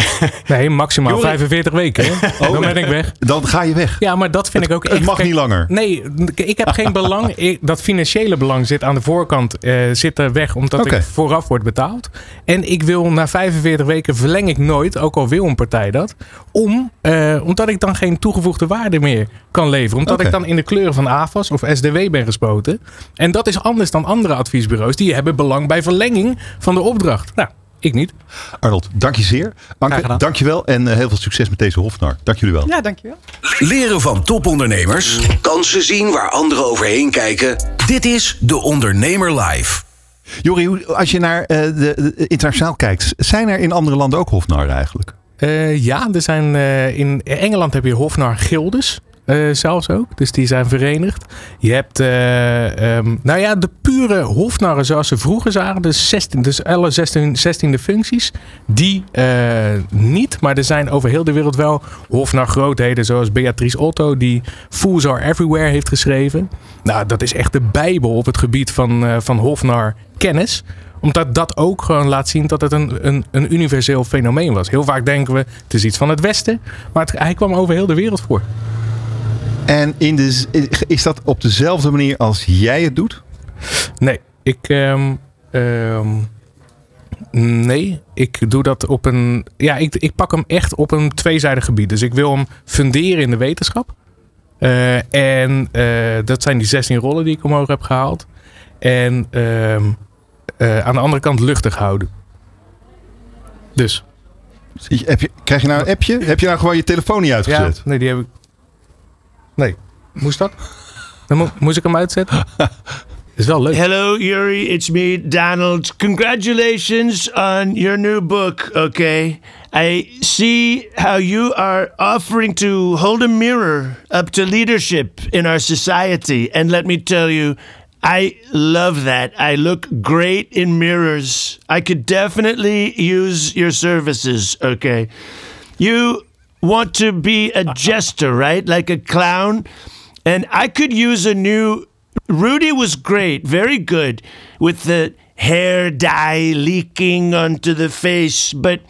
*laughs* Nee, maximaal Jorik. 45 weken. Hè? *laughs* Dan ben ik weg. Dan ga je weg. Ja, maar dat vind ik ook Het mag niet langer. Nee, ik heb geen *laughs* belang. Ik- dat financiële belang zit aan de voorkant eh, zit er weg omdat ik vooraf word betaald. En ik wil na 45 weken verleng ik nooit, ook al wil een partij dat, om, eh, omdat ik dan geen toegevoegde waarde meer kan leveren. Omdat ik dan in de kleuren van AFAS of SDW ben gespoten. En dat is anders dan andere adviesbureaus. Die hebben belang bij verlenging van de opdracht. Nou, ik niet. Arnold, dank je zeer. Anke, dank je wel. En eh, heel veel succes met deze Hofnar. Dank jullie wel. Ja, dankjewel. Leren van topondernemers. Kansen zien waar anderen overheen kijken. Dit is De Ondernemer Live. Jori, als je naar eh, de, de- internationaal kijkt. Zijn er in andere landen ook Hofnar eigenlijk? Eh, ja, er zijn, eh, in Engeland heb je Hofnar Gildes. Eh, zelfs ook. Dus die zijn verenigd. Je hebt, eh, ehm, nou ja, de pure hofnarren zoals ze vroeger zagen. Dus, 16, dus alle 16, 16e functies. Die eh, niet. Maar er zijn over heel de wereld wel hofnar grootheden. Zoals Beatrice Otto. Die Fools Are Everywhere heeft geschreven. Nou, dat is echt de bijbel op het gebied van, van hofnar kennis omdat dat ook gewoon laat zien dat het een, een, een universeel fenomeen was. Heel vaak denken we, het is iets van het Westen. Maar het, hij kwam over heel de wereld voor. En in de, is dat op dezelfde manier als jij het doet? Nee, ik. ehm, ehm, nee, ik doe dat op een. Ja, ik, ik pak hem echt op een tweezijdig gebied. Dus ik wil hem funderen in de wetenschap. Eh, en eh, dat zijn die 16 rollen die ik omhoog heb gehaald. En ehm, eh, aan de andere kant luchtig houden. Dus. Heb je, krijg je nou een appje? Heb je nou gewoon je telefoon niet Ja, uitgezet? nee, die heb ik. Nee. Moest dat? Dan mo- moest ik hem uitzetten? Is wel leuk. Hello, Yuri. It's me, Donald. Congratulations on your new book, okay? I see how you are offering to hold a mirror up to leadership in our society. And let me tell you, I love that. I look great in mirrors. I could definitely use your services, okay? You want to be a *laughs* jester, right? Like a clown. And I could use a new. Rudy was great, very good with the hair dye leaking onto the face, but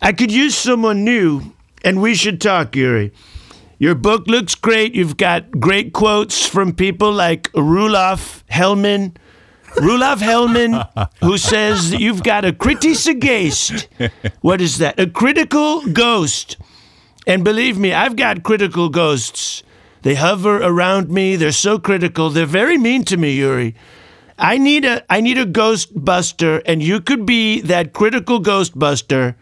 I could use someone new, and we should talk, Yuri. Your book looks great. You've got great quotes from people like Rulof Hellman. Rulof Hellman, *laughs* who says that you've got a kritische What is that? A critical ghost. And believe me, I've got critical ghosts. They hover around me. They're so critical. They're very mean to me, Yuri. I need a I need a ghostbuster, and you could be that critical ghostbuster.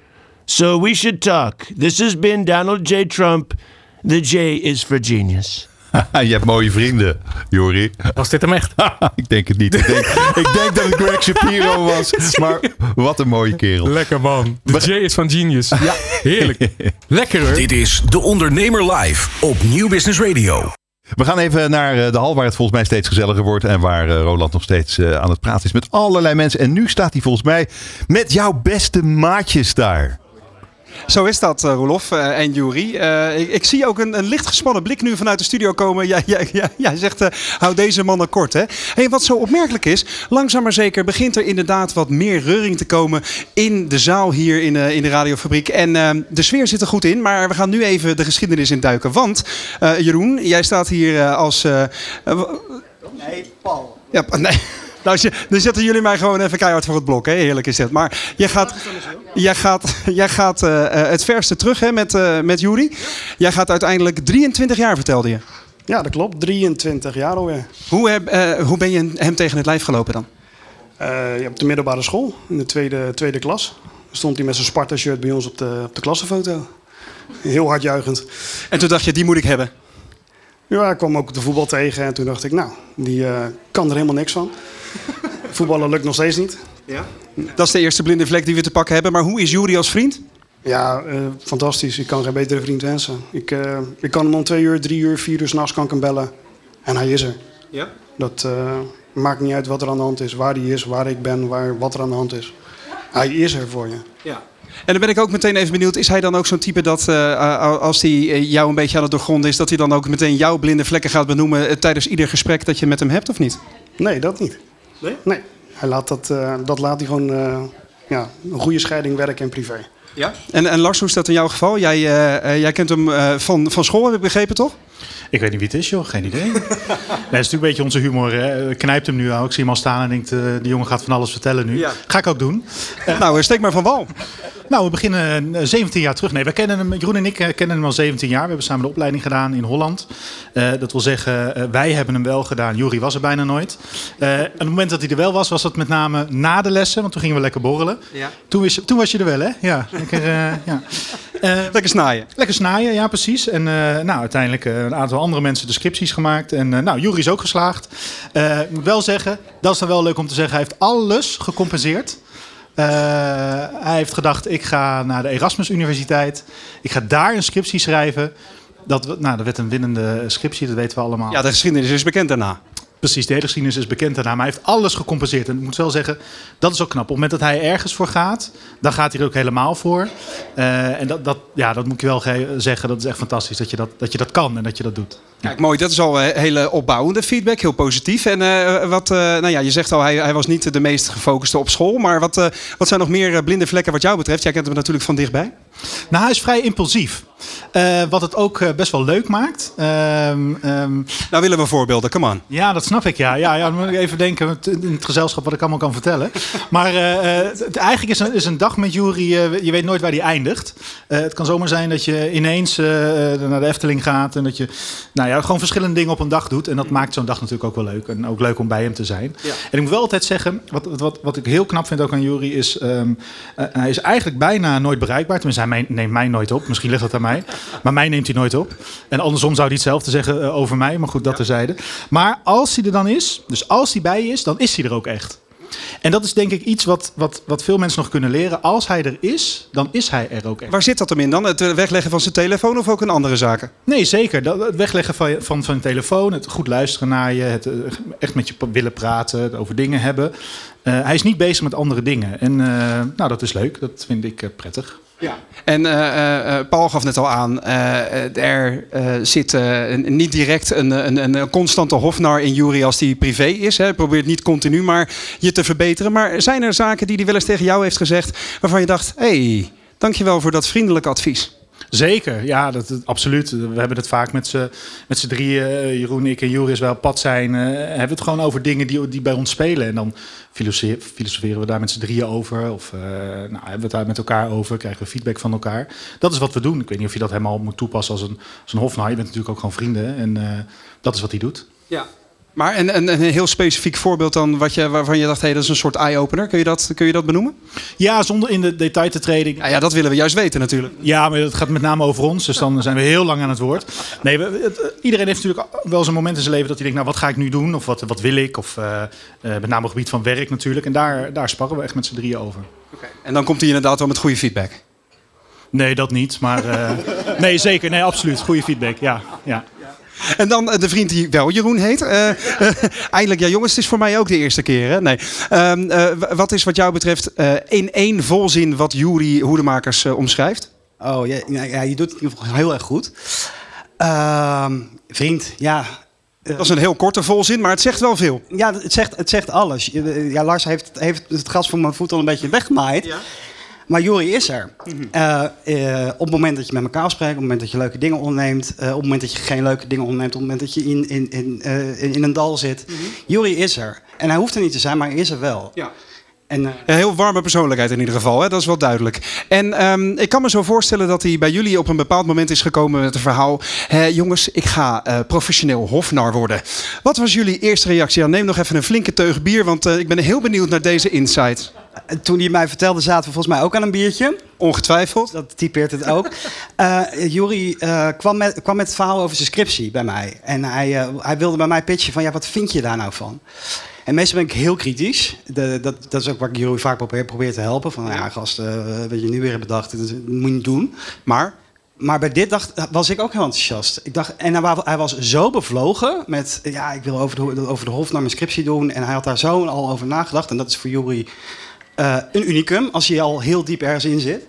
So we should talk. This has been Donald J. Trump. The J is for genius. *laughs* je hebt mooie vrienden, Jori. Was dit hem echt? *laughs* ik denk het niet. Ik denk, ik denk dat het Greg Shapiro was. Maar wat een mooie kerel. Lekker man. De J is van Genius. Ja, heerlijk. *laughs* Lekker hoor. Dit is De Ondernemer Live op Nieuw Business Radio. We gaan even naar eh, de hal waar het volgens mij steeds gezelliger wordt. En waar eh, Roland nog steeds eh, aan het praten is met allerlei mensen. En nu staat hij volgens mij met jouw beste maatjes daar. Zo is dat, uh, Roelof uh, en Jury. Uh, ik, ik, zie ook een, een, licht gespannen blik nu vanuit de studio komen. Jij, jij, jij, jij zegt, hou deze mannen kort. Hè? Hey, wat zo opmerkelijk is, langzaam maar zeker begint er inderdaad wat meer reuring te komen in de zaal hier in, in de radiofabriek. En de sfeer zit er goed in, maar we gaan nu even de geschiedenis induiken. Want Jeroen, jij staat hier als... nee, Paul. Ja, nee. Nou, dan zetten jullie mij gewoon even keihard voor het blok. Hè? Heerlijk is dit. Maar jij gaat, jij gaat, jij gaat uh, het verste terug hè, met, uh, met Jury. Jij gaat uiteindelijk 23 jaar, vertelde je. Ja, dat klopt. 23 jaar alweer. Hoe, heb, uh, hoe ben je hem tegen het lijf gelopen dan? op de middelbare school, in de tweede, tweede klas. Stond hij met zijn Sparta-shirt bij ons op de, op de klassenfoto. Heel hard juichend. En toen dacht je, die moet ik hebben? Ja, ik kwam ook de voetbal tegen en toen dacht ik, nou, die kan er helemaal niks van. *laughs* Voetballen lukt nog steeds niet. Ja? Dat is de eerste blinde vlek die we te pakken hebben. Maar hoe is Jury als vriend? Ja, uh, fantastisch. Ik kan geen betere vriend wensen. Ik, uh, ik kan hem om twee uur, drie uur, vier uur s'nachts kan ik hem bellen. En hij is er. Ja? Dat uh, maakt niet uit wat er aan de hand is. Waar hij is, waar ik ben, waar, wat er aan de hand is. Hij is er voor je. Ja. En dan ben ik ook meteen even benieuwd. Is hij dan ook zo'n type dat als hij jou een beetje aan het doorgronden is... dat hij dan ook meteen jouw blinde vlekken gaat benoemen... tijdens ieder gesprek dat je met hem hebt of niet? Nee, dat niet. Nee? Nee. Hij laat dat, uh, dat laat hij gewoon uh, ja, een goede scheiding werk en privé. Ja? En, en Lars, hoe is dat in jouw geval? Jij, uh, jij kent hem van, van school, heb ik begrepen, toch? Ik weet niet wie het is, joh. Geen idee. dat is natuurlijk een beetje onze humor. Hè. Knijpt hem nu al. Ik zie hem al staan en denkt, uh, die jongen gaat van alles vertellen nu. Ja. Ga ik ook doen. Uh, nou, steek maar van wal. Nou, we beginnen 17 jaar terug. Nee, we kennen hem, Jeroen en ik kennen hem al 17 jaar. We hebben samen de opleiding gedaan in Holland. Uh, dat wil zeggen, wij hebben hem wel gedaan. Jury was er bijna nooit. en op het moment dat hij er wel was, was dat met name na de lessen. Want toen gingen we lekker borrelen. Ja. Toen, was, toen was je er wel, hè? Ja. Lekker, ja. *laughs* lekker snaaien. Lekker snaaien, ja precies. En nou, uiteindelijk een aantal andere mensen de scripties gemaakt. En uh, nou, Jury is ook geslaagd. Uh, ik moet wel zeggen, dat is dan wel leuk om te zeggen, hij heeft alles gecompenseerd. Uh, hij heeft gedacht, ik ga naar de Erasmus Universiteit. Ik ga daar een scriptie schrijven. Dat, nou, dat werd een winnende scriptie, dat weten we allemaal. Ja, de geschiedenis is bekend daarna. Precies, de hele is bekend daarna. Maar hij heeft alles gecompenseerd. En ik moet wel zeggen, dat is ook knap. Op het moment dat hij ergens voor gaat, dan gaat hij er ook helemaal voor. Uh, en dat, dat, ja, dat moet ik wel zeggen. Dat is echt fantastisch dat je dat, dat je dat kan en dat je dat doet. Kijk, mooi. Dat is al hele opbouwende feedback. Heel positief. En uh, wat, uh, nou ja, je zegt al, hij, hij was niet de meest gefocuste op school. Maar wat, wat zijn nog meer blinde vlekken wat jou betreft? Jij kent hem natuurlijk van dichtbij. Nou, hij is vrij impulsief. Uh, wat het ook uh, best wel leuk maakt. Uh, um, nou willen we voorbeelden, come on. Ja, dat snap ik. Ja, ja, ja dan moet ik even denken in het gezelschap wat ik allemaal kan vertellen. Maar het, eigenlijk is een, is een dag met Jury, je weet nooit waar die eindigt. het kan zomaar zijn dat je ineens naar de Efteling gaat en dat je nou ja, gewoon verschillende dingen op een dag doet. En dat maakt zo'n dag natuurlijk ook wel leuk. En ook leuk om bij hem te zijn. Ja. En ik moet wel altijd zeggen, wat, wat, wat ik heel knap vind ook aan Jury, is um, hij is eigenlijk bijna nooit bereikbaar. Tenminste, hij neemt mij nooit op. Misschien ligt dat aan mij. Maar mij neemt hij nooit op. En andersom zou hij hetzelfde zeggen uh, over mij. Maar goed, dat terzijde. Maar als hij er dan is, dus als hij bij je is, dan is hij er ook echt. En dat is denk ik iets wat, wat, wat veel mensen nog kunnen leren. Als hij er is, dan is hij er ook echt. Waar zit dat hem in dan? Het wegleggen van zijn telefoon of ook in andere zaken? Nee, zeker. Het wegleggen van, van, van je telefoon, het goed luisteren naar je, het echt met je willen praten, over dingen hebben. Uh, hij is niet bezig met andere dingen. En uh, nou, dat is leuk. Dat vind ik uh, prettig. Ja. En uh, uh, Paul gaf net al aan, er zit niet direct een, een, een, constante hofnar in Jury als die privé is. Hij probeert niet continu maar je te verbeteren. Maar zijn er zaken die hij wel eens tegen jou heeft gezegd waarvan je dacht, hé, hey, dankjewel voor dat vriendelijke advies? Zeker, ja, dat, absoluut. We hebben het vaak met z'n drieën, Jeroen, ik en Juris, wel pad zijn. Uh, hebben we het gewoon over dingen die, die bij ons spelen. En dan filosoferen we daar met z'n drieën over. Of uh, nou, hebben we het daar met elkaar over, krijgen we feedback van elkaar. Dat is wat we doen. Ik weet niet of je dat helemaal moet toepassen als een, als een hofnaar. Je bent natuurlijk ook gewoon vrienden. En dat is wat hij doet. Ja, Maar een, een, een heel specifiek voorbeeld dan wat je, waarvan je dacht, hé, dat is een soort eye-opener. Kun je dat, kun je dat benoemen? Ja, zonder in de detail te treden. Ja, ja, dat willen we juist weten natuurlijk. Ja, maar het gaat met name over ons, dus dan zijn we heel lang aan het woord. Nee, we, het- iedereen heeft natuurlijk wel zo'n moment in zijn leven dat hij denkt, nou wat ga ik nu doen? Of wat, wat wil ik? Of eh, eh, met name op het gebied van werk natuurlijk. En daar, daar sparren we echt met z'n drieën over. En dan komt hij inderdaad wel met goede feedback. Nee, dat niet. Maar eh, *laughs* nee, zeker. Nee, absoluut. Goede feedback. Ja, ja. En dan eh, de vriend die wel Jeroen heet. *laughs* Eh, eindelijk, ja jongens, het is voor mij ook de eerste keer. Hè? Nee. Ehm, eh, wat is wat jou betreft in één volzin wat Jury Hoedemakers omschrijft? Oh, ja, ja, ja, je doet het in ieder geval heel erg goed. Ehm, vriend, ja. Dat is een heel korte volzin, maar het zegt wel veel. Ja, het zegt, het zegt alles. Ja, Lars heeft, heeft het gras voor mijn voet al een beetje weggemaaid. Maar Jori is er. Eh, eh, op het moment dat je met elkaar afspreekt, op het moment dat je leuke dingen onderneemt, eh, op het moment dat je geen leuke dingen onderneemt, op het moment dat je in, in, in, eh, in, in een dal zit. Jori is er. En hij hoeft er niet te zijn, maar hij is er wel. Ja. En, eh, Een heel warme persoonlijkheid in ieder geval, hè? dat is wel duidelijk. En ehm, ik kan me zo voorstellen dat hij bij jullie op een bepaald moment is gekomen met het verhaal... "Hé, jongens, ik ga eh, professioneel hofnar worden. Wat was jullie eerste reactie? Ja, neem nog even een flinke teug bier, want eh, ik ben heel benieuwd naar deze insight. Toen hij mij vertelde, zaten we volgens mij ook aan een biertje. Ongetwijfeld. Dat typeert het ook. *laughs* Eh, kwam, met, kwam met het verhaal over zijn scriptie bij mij. En hij, eh, hij wilde bij mij pitchen van, ja, wat vind je daar nou van? En meestal ben ik heel kritisch. De, dat, dat is ook waar ik vaak probeer, probeer te helpen. Van, ja, gast, wat je nu weer hebt bedacht, dat moet je niet doen. Maar? Maar bij dit dacht, was ik ook heel enthousiast. Ik dacht, en hij, wa- hij was zo bevlogen met... ja, ik wil over de, over de hof naar mijn scriptie doen. En hij had daar zo al over nagedacht. En dat is voor Jori eh, een unicum, als je al heel diep ergens in zit.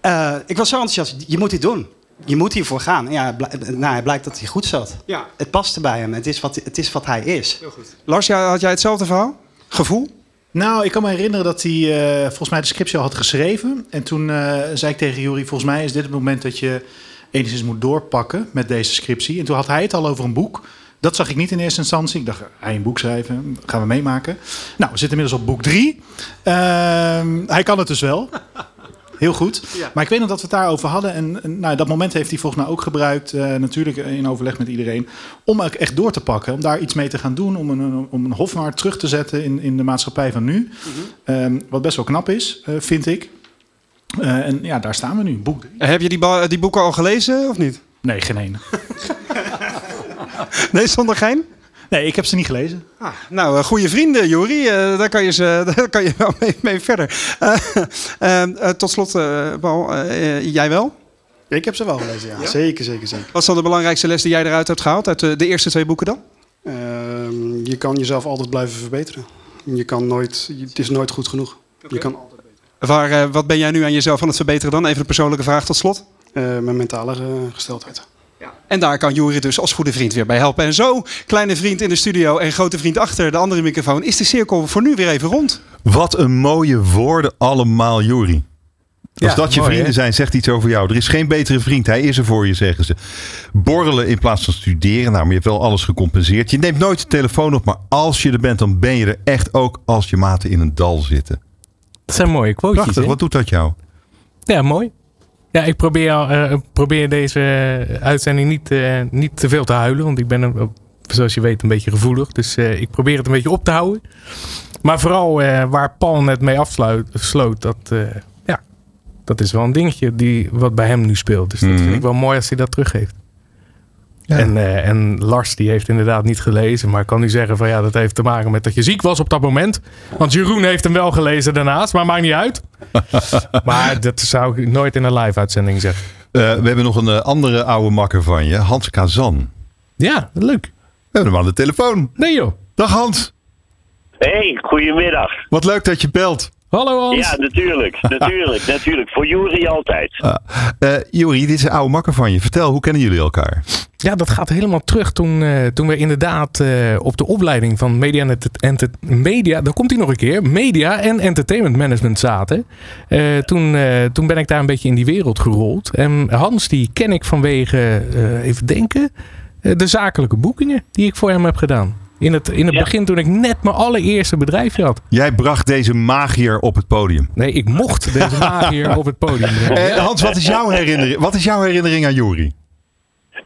Eh, ik was zo enthousiast. Je moet dit doen. Je moet hiervoor gaan. Ja, nou, het blijkt dat hij goed zat. Ja. Het paste bij hem. Het is wat, het is wat hij is. Heel goed. Lars, had jij hetzelfde verhaal? Gevoel? Nou, ik kan me herinneren dat hij eh, volgens mij de scriptie al had geschreven. En toen eh, zei ik tegen Jury, volgens mij is dit het moment dat je enigszins moet doorpakken met deze scriptie. En toen had hij het al over een boek. Dat zag ik niet in eerste instantie. Ik dacht, hij een boek schrijven, gaan we meemaken. Nou, we zitten inmiddels op boek drie. Ehm, hij kan het dus wel. Heel goed. Maar ik weet nog dat we het daarover hadden. En, en, nou, dat moment heeft hij volgens mij ook gebruikt. eh, natuurlijk in overleg met iedereen. Om ook echt door te pakken. Om daar iets mee te gaan doen. Om een, om een hofnar terug te zetten in, in de maatschappij van nu. Ehm, wat best wel knap is, eh, vind ik. Eh, en ja, daar staan we nu. Boek. Heb je die, ba- die boeken al gelezen of niet? Nee, geen ene. *laughs* Nee, zonder gein? Nee, ik heb ze niet gelezen. Nou, eh, goede vrienden, Jori. Eh, daar, kan je ze, *laughs* daar kan je wel mee, mee verder. Eh, *laughs* tot slot, eh, Paul, jij wel? Ik heb ze wel gelezen, ja. Zeker, zeker, zeker. Wat is dan de belangrijkste les die jij eruit hebt gehaald uit de, de eerste twee boeken dan? Ehm, je kan jezelf altijd blijven verbeteren. Je kan nooit, het is nooit goed genoeg. Je kan Waar, eh, wat ben jij nu aan jezelf aan het verbeteren dan? Even een persoonlijke vraag tot slot. eh, mijn mentale gesteldheid. En daar kan Jori dus als goede vriend weer bij helpen. En zo, kleine vriend in de studio en grote vriend achter de andere microfoon, is de cirkel voor nu weer even rond. Wat een mooie woorden allemaal, Juri. Als Ja, dat je mooi, vrienden zijn, zegt iets over jou. Er is geen betere vriend. Hij is er voor je, zeggen ze. Borrelen in plaats van studeren. Nou, maar je hebt wel alles gecompenseerd. Je neemt nooit de telefoon op. Maar als je er bent, dan ben je er echt ook als je maten in een dal zitten. Dat zijn mooie quotes. Prachtig. Wat doet dat jou? Ja, mooi. Ja, ik probeer, eh, probeer deze eh, uitzending niet, eh, niet te veel te huilen. Want ik ben, een- zoals je weet, een beetje gevoelig. Dus eh, ik probeer het een beetje op te houden. Maar vooral eh, waar Paul net mee afsloot, dat, eh, ja, dat is wel een dingetje die, wat bij hem nu speelt. Dus dat Mhm. vind ik wel mooi als hij dat teruggeeft. En, eh, en Lars die heeft inderdaad niet gelezen. Maar ik kan nu zeggen van ja, dat heeft te maken met dat je ziek was op dat moment. Want Jeroen heeft hem wel gelezen daarnaast, maar maakt niet uit. *laughs* maar dat zou ik nooit in een live uitzending zeggen. Eh, we hebben nog een eh, andere oude makker van je. Hans Kazan. Ja, leuk. We hebben hem aan de telefoon. Nee joh. Dag Hans. Hey, goedemiddag. Wat leuk dat je belt. Hallo Hans. Ja, natuurlijk, *laughs* natuurlijk, natuurlijk. Voor Jury altijd. Eh Juri, dit is een oude makker van je. Vertel, hoe kennen jullie elkaar? Ja, dat gaat helemaal terug toen, eh, toen we inderdaad eh, op de opleiding van Media en Ent- Ent- Media, daar komt hij nog een keer, Media en Entertainment Management zaten. Eh, toen, eh, toen ben ik daar een beetje in die wereld gerold. En Hans, die ken ik vanwege, eh, even denken, eh, de zakelijke boekingen die ik voor hem heb gedaan. In het, in het begin toen ik net mijn allereerste bedrijfje had. Jij bracht deze magier op het podium. Nee, ik mocht deze *laughs* magier op het podium brengen. Eh, Hans, wat is, jouw herinnering, wat is jouw herinnering aan Juri?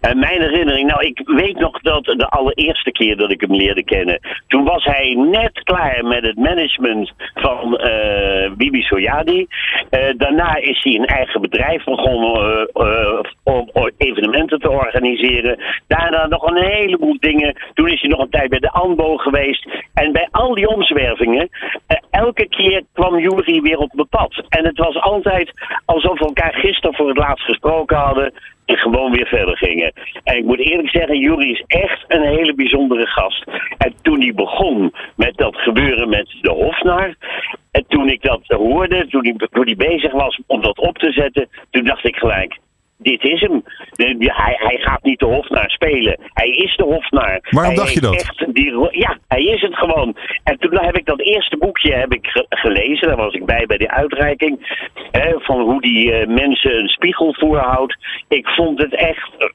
En mijn herinnering, nou, ik weet nog dat de allereerste keer dat ik hem leerde kennen, toen was hij net klaar met het management van eh, Bibi Soyadi. Eh, daarna is hij een eigen bedrijf begonnen eh, eh, om evenementen te organiseren. Daarna nog een heleboel dingen. Toen is hij nog een tijd bij de ANBO geweest. En bij al die omzwervingen, eh, elke keer kwam Jury weer op mijn pad. En het was altijd alsof we elkaar gisteren voor het laatst gesproken hadden en gewoon weer verder gingen. En ik moet eerlijk zeggen, Jury is echt een hele bijzondere gast. En toen hij begon met dat gebeuren met de Hofnar, en toen ik dat hoorde, toen hij, toen hij bezig was om dat op te zetten, toen dacht ik gelijk, dit is hem. De- hij, hij gaat niet de Hofnaar spelen. Hij is de Hofnaar. Waarom Hij dacht je dat? echt die ja, hij is het gewoon. En toen heb ik dat eerste boekje heb ik ge- gelezen. Daar was ik bij bij die uitreiking. Hè, van hoe die eh, mensen een spiegel voorhoudt. Ik vond het echt eh,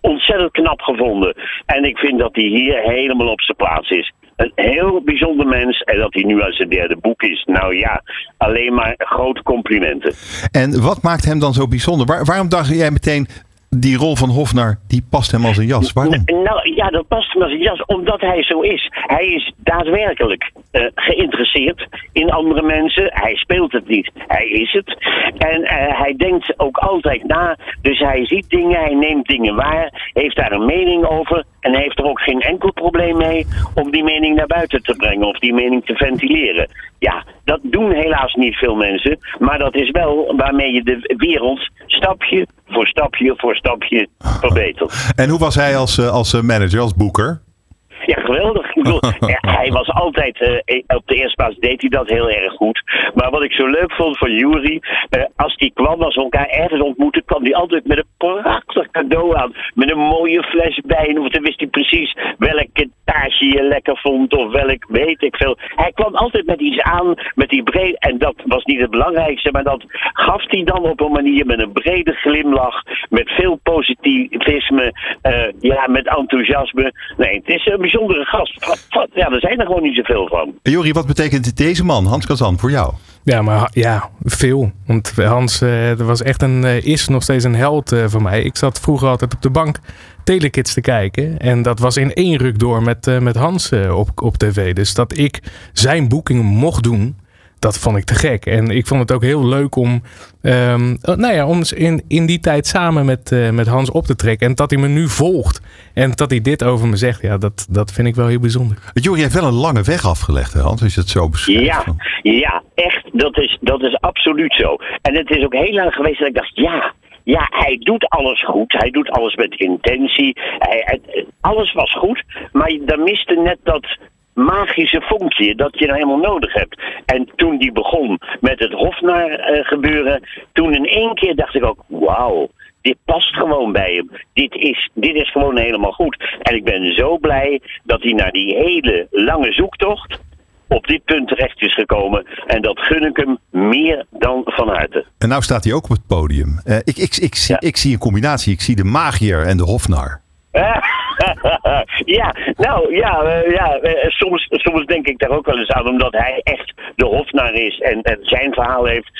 ontzettend knap gevonden. En ik vind dat hij hier helemaal op zijn plaats is. Een heel bijzonder mens. En dat hij nu aan zijn derde boek is. Nou ja, alleen maar grote complimenten. En wat maakt hem dan zo bijzonder? Waar- waarom dacht jij meteen, die rol van Hofnar, die past hem als een jas? Waarom? Nou ja, dat past hem als een jas, omdat hij zo is. Hij is daadwerkelijk eh, geïnteresseerd in andere mensen. Hij speelt het niet, hij is het. En eh, hij denkt ook altijd na. Dus hij ziet dingen, hij neemt dingen waar, heeft daar een mening over. En heeft er ook geen enkel probleem mee om die mening naar buiten te brengen of die mening te ventileren. Ja, dat doen helaas niet veel mensen. Maar dat is wel waarmee je de wereld stapje voor stapje voor stapje verbetert. En hoe was hij als, eh, als eh, manager, als boeker? Ja, geweldig. Ik bedoel, *laughs* ja, hij was altijd, eh, op de eerste plaats deed hij dat heel erg goed. Maar wat ik zo leuk vond van Jury, eh, als hij kwam, als we elkaar ergens ontmoetten, kwam hij altijd met een prachtig cadeau aan. Met een mooie fles wijn, of dan wist hij precies welke taartje je lekker vond, of welk weet ik veel. Hij kwam altijd met iets aan, met die breed, en dat was niet het belangrijkste, maar dat gaf hij dan op een manier met een brede glimlach, met veel positivisme, eh, ja, met enthousiasme. Nee, het is een bijzondere gast. Ja, er zijn er gewoon niet zoveel van. Jori, wat betekent deze man, Hans Kazan, voor jou? Ja, maar ja, veel. Want Hans eh, er was echt een, eh, is nog steeds een held eh, voor mij. Ik zat vroeger altijd op de bank Telekids te kijken. En dat was in één ruk door met, eh, met Hans eh, op, op tv. Dus dat ik zijn boekingen mocht doen, dat vond ik te gek. En ik vond het ook heel leuk om, ehm, eh, nou ja, om in, in die tijd samen met, eh, met Hans op te trekken. En dat hij me nu volgt. En dat hij dit over me zegt, ja, dat, dat vind ik wel heel bijzonder. Jori heeft wel een lange weg afgelegd, hè, Hans, als je het zo beschrijft. Ja, ja, echt. Dat is, dat is absoluut zo. En het is ook heel lang geweest dat ik dacht, ja, ja, hij doet alles goed. Hij doet alles met intentie. Hij, hij- alles was goed. Maar daar miste net dat magische vonkje dat je nou helemaal nodig hebt. En toen die begon met het Hofnaar eh, gebeuren, toen in één keer dacht ik ook, wauw. Dit past gewoon bij hem. Dit is, dit is gewoon helemaal goed. En ik ben zo blij dat hij na die hele lange zoektocht op dit punt terecht is gekomen. En dat gun ik hem meer dan van harte. En nou staat hij ook op het podium. Eh, ik, ik, ik, zie, ik zie een combinatie. Ik zie de magier en de hofnar. *laughs* ja, nou ja, eh, ja eh, soms, soms denk ik daar ook wel eens aan, omdat hij echt de hofnaar is en, zijn verhaal heeft.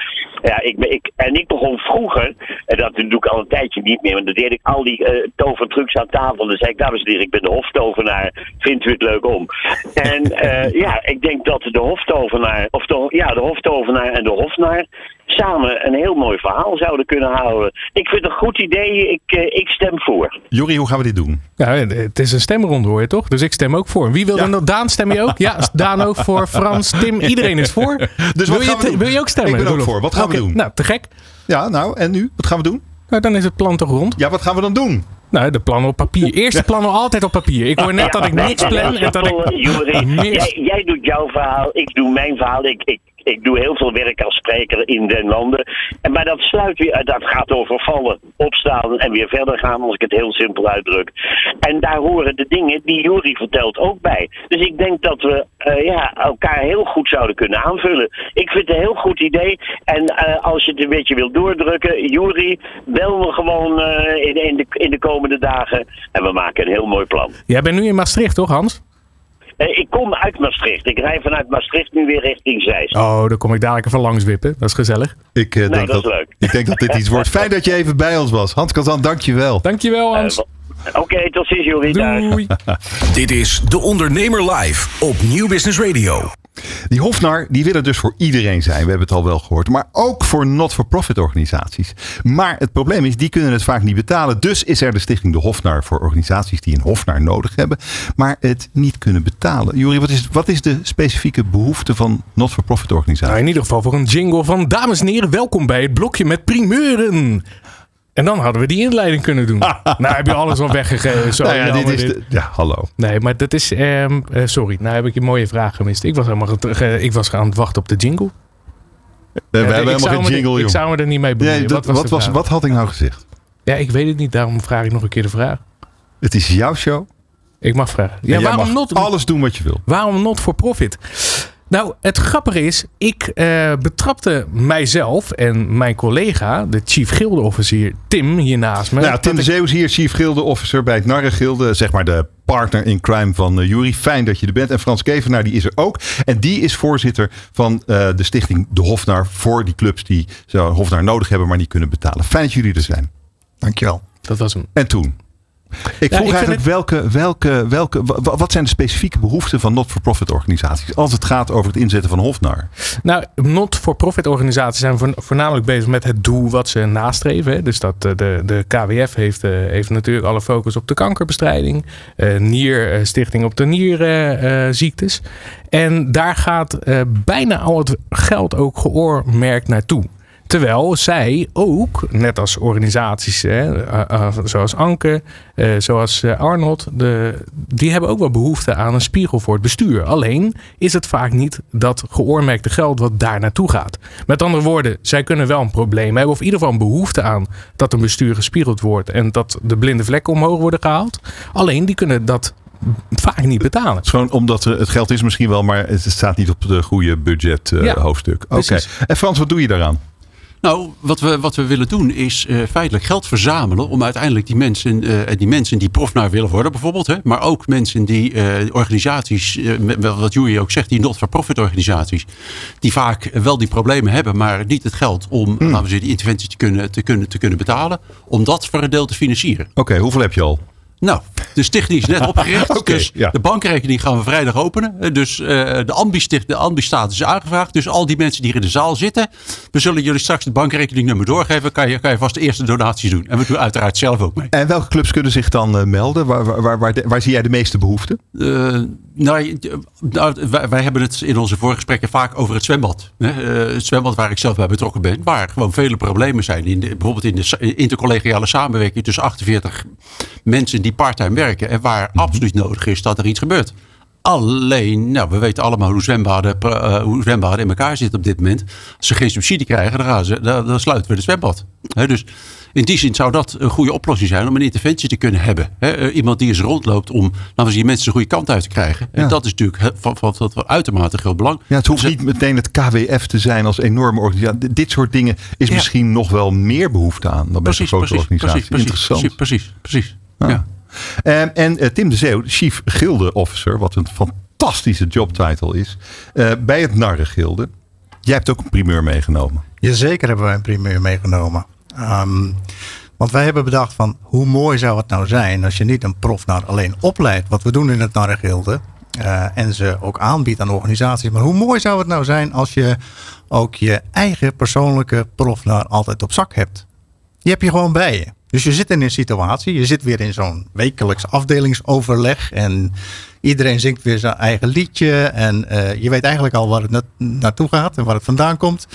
Ja, ik, ik, en ik begon vroeger, en dat doe ik al een tijdje niet meer, want dan deed ik al die eh tovertrucs aan tafel. Dan zei ik, dames en heren, ik ben de hoftovenaar, vindt u het leuk om? En ja, ik denk dat de hoftovenaar, of de, ja, de hoftovenaar en de hofnaar samen een heel mooi verhaal zouden kunnen houden. Ik vind het een goed idee, ik, eh, ik stem voor. Jori, hoe gaan we dit doen? Ja, het is een stemronde hoor je toch? Dus ik stem ook voor. Wie wil er nog? Daan, stem je ook? Ja, Daan ook voor. Frans, Tim, iedereen is voor. Dus wil, wat je, gaan we doen? wil je ook stemmen? Ik ben ook voor. Wat gaan we Oké, doen? Nou, te gek. Ja, nou, en nu? Wat gaan we doen? Nou, dan is het plan toch rond? Ja, wat gaan we dan doen? Nou, de plannen op papier. Eerste plannen altijd op papier. Ik hoor net dat ik niks plan en dat ik meer... jij, jij doet jouw verhaal, ik doe mijn verhaal. Ik, ik, ik doe heel veel werk als spreker in den landen. En, maar dat sluit weer, dat gaat over vallen, opstaan en weer verder gaan, als ik het heel simpel uitdruk. En daar horen de dingen die Juri vertelt ook bij. Dus ik denk dat we eh, ja, elkaar heel goed zouden kunnen aanvullen. Ik vind het een heel goed idee. En eh, als je het een beetje wil doordrukken, Juri, bel me gewoon eh, in, de, in de komende dagen. En we maken een heel mooi plan. Jij bent nu in Maastricht toch Hans? Eh, ik kom uit Maastricht. Ik rij vanuit Maastricht nu weer richting Zeist. Oh, dan kom ik dadelijk even langs wippen. Dat is gezellig. Ik, eh, denk dat is dat, leuk. ik denk dat dit iets wordt. *laughs* Fijn dat je even bij ons was. Hans Kazan, dank je wel. Dankjewel Eh, Hans. Oké, tot ziens Jury. Doei. *laughs* Dit is De Ondernemer Live op Nieuw Business Radio. Die Hofnar, die willen dus voor iedereen zijn. We hebben het al wel gehoord. Maar ook voor not-for-profit organisaties. Maar het probleem is, die kunnen het vaak niet betalen. Dus is er de stichting De Hofnar voor organisaties die een Hofnar nodig hebben. Maar het niet kunnen betalen. Juri, wat is, wat is de specifieke behoefte van not-for-profit organisaties? Nou, in ieder geval voor een jingle van dames en heren, welkom bij het blokje met primeuren. En dan hadden we die inleiding kunnen doen. *laughs* nou heb je alles al weggegeven. Zo, Nou ja, dit is de- ja, hallo. Nee, maar dat is... ehm, eh, sorry, nou heb ik je mooie vraag gemist. Ik was helemaal ik was aan het wachten op de jingle. We, ik hebben helemaal geen jingle, Ik joh. zou me er niet mee bemoeien. Nee, dat- wat, was wat, was, had ik nou gezegd? Ja, ik weet het niet. Daarom vraag ik nog een keer de vraag. Het is jouw show. Ik mag vragen. En Ja, waarom mag not? alles doen wat je wil. Waarom not for profit? Nou, het grappige is, ik eh, betrapte mijzelf en mijn collega, de chief gildeofficier Tim hier naast me. Nou, ja, Tim de dat ik- Zeeuw is hier, Chief Gilde Officer bij het Narrengilde. Zeg maar de partner in crime van uh, Jury. Fijn dat je er bent. En Frans Kevenaar, die is er ook. En die is voorzitter van eh, de stichting De Hofnar. Voor die clubs die zo'n Hofnar nodig hebben, maar niet kunnen betalen. Fijn dat jullie er zijn. Dankjewel. Dat was hem. En toen? Ik Ja, vroeg ik eigenlijk welke, welke, welke, wa- wa- wat zijn de specifieke behoeften van not-for-profit organisaties als het gaat over het inzetten van Hofnar? Nou, not-for-profit organisaties zijn voor- voornamelijk bezig met het doel wat ze nastreven. hè. Dus dat eh, de, de KWF heeft, eh, heeft natuurlijk alle focus op de kankerbestrijding. eh Nierstichting op de nierziektes. en daar gaat bijna al het geld ook geoormerkt naartoe. Terwijl zij ook, net als organisaties hè, eh, eh, zoals Anke, eh, zoals Arnold, de, die hebben ook wel behoefte aan een spiegel voor het bestuur. Alleen is het vaak niet dat geoormerkte geld wat daar naartoe gaat. Met andere woorden, zij kunnen wel een probleem hebben, of in ieder geval een behoefte aan dat een bestuur gespiegeld wordt en dat de blinde vlekken omhoog worden gehaald. Alleen die kunnen dat vaak niet betalen. Het is gewoon omdat het geld is misschien wel, maar het staat niet op de goede budget Ja, hoofdstuk. Oké. En Frans, wat doe je daaraan? Nou, wat we, wat we willen doen is eh, feitelijk geld verzamelen om uiteindelijk die mensen, eh, die mensen die profnaar willen worden bijvoorbeeld, hè, maar ook mensen die eh, organisaties, wat Joey ook zegt, die not-for-profit organisaties, die vaak wel die problemen hebben, maar niet het geld om laten we zeggen, die interventies te kunnen, te, kunnen, te kunnen betalen, om dat voor een deel te financieren. Oké, hoeveel heb je al? Nou, stichting is net *laughs* opgericht. Dus ja. de bankrekening gaan we vrijdag openen. Eh, Dus eh, de ambi-sticht- de ambi-status is aangevraagd. Dus al die mensen die hier in de zaal zitten. We zullen jullie straks het bankrekeningnummer doorgeven. Kan je, kan je vast de eerste donaties doen. En we doen uiteraard zelf ook mee. En welke clubs kunnen zich dan eh, melden? Waar, waar, waar, waar, de- waar zie jij de meeste behoefte? Eh, nou, nou, wij, wij hebben het in onze voorgesprekken vaak over het zwembad. Hè? Het zwembad waar ik zelf bij betrokken ben. Waar gewoon vele problemen zijn. In de, bijvoorbeeld in de intercollegiale samenwerking tussen 48 mensen die parttime werken. En waar absoluut nodig is dat er iets gebeurt. Alleen, nou, we weten allemaal hoe zwembaden, eh, hoe zwembaden in elkaar zitten op dit moment. Als ze geen subsidie krijgen, dan, gaan ze, dan, dan sluiten we de zwembad. Dus in die zin zou dat een goede oplossing zijn om een interventie te kunnen hebben. Eh, iemand die eens rondloopt om laten we zeggen, mensen de goede kant uit te krijgen. En dat is natuurlijk van, van, van, van uitermate groot belang. Ja, het hoeft niet meteen het KWF te zijn als enorme organisatie. Dit soort dingen is Ja. misschien nog wel meer behoefte aan dan bij Precies, grote precies, organisatie. precies, Interessant. precies, precies, precies. Ja. Ehm, en eh, Tim de Zeeuw, Chief Gilde Officer, wat een fantastische jobtitle is, eh, bij het Narrengilde. Jij hebt ook een primeur meegenomen. Jazeker hebben wij een primeur meegenomen. Ehm, want wij hebben bedacht van hoe mooi zou het nou zijn als je niet een profnar alleen opleidt, wat we doen in het Narrengilde, eh, en ze ook aanbiedt aan organisaties. Maar hoe mooi zou het nou zijn als je ook je eigen persoonlijke profnar altijd op zak hebt. Die heb je gewoon bij je. Dus je zit in een situatie, je zit weer in zo'n wekelijks afdelingsoverleg en iedereen zingt weer zijn eigen liedje en eh, je weet eigenlijk al waar het na- naartoe gaat en waar het vandaan komt.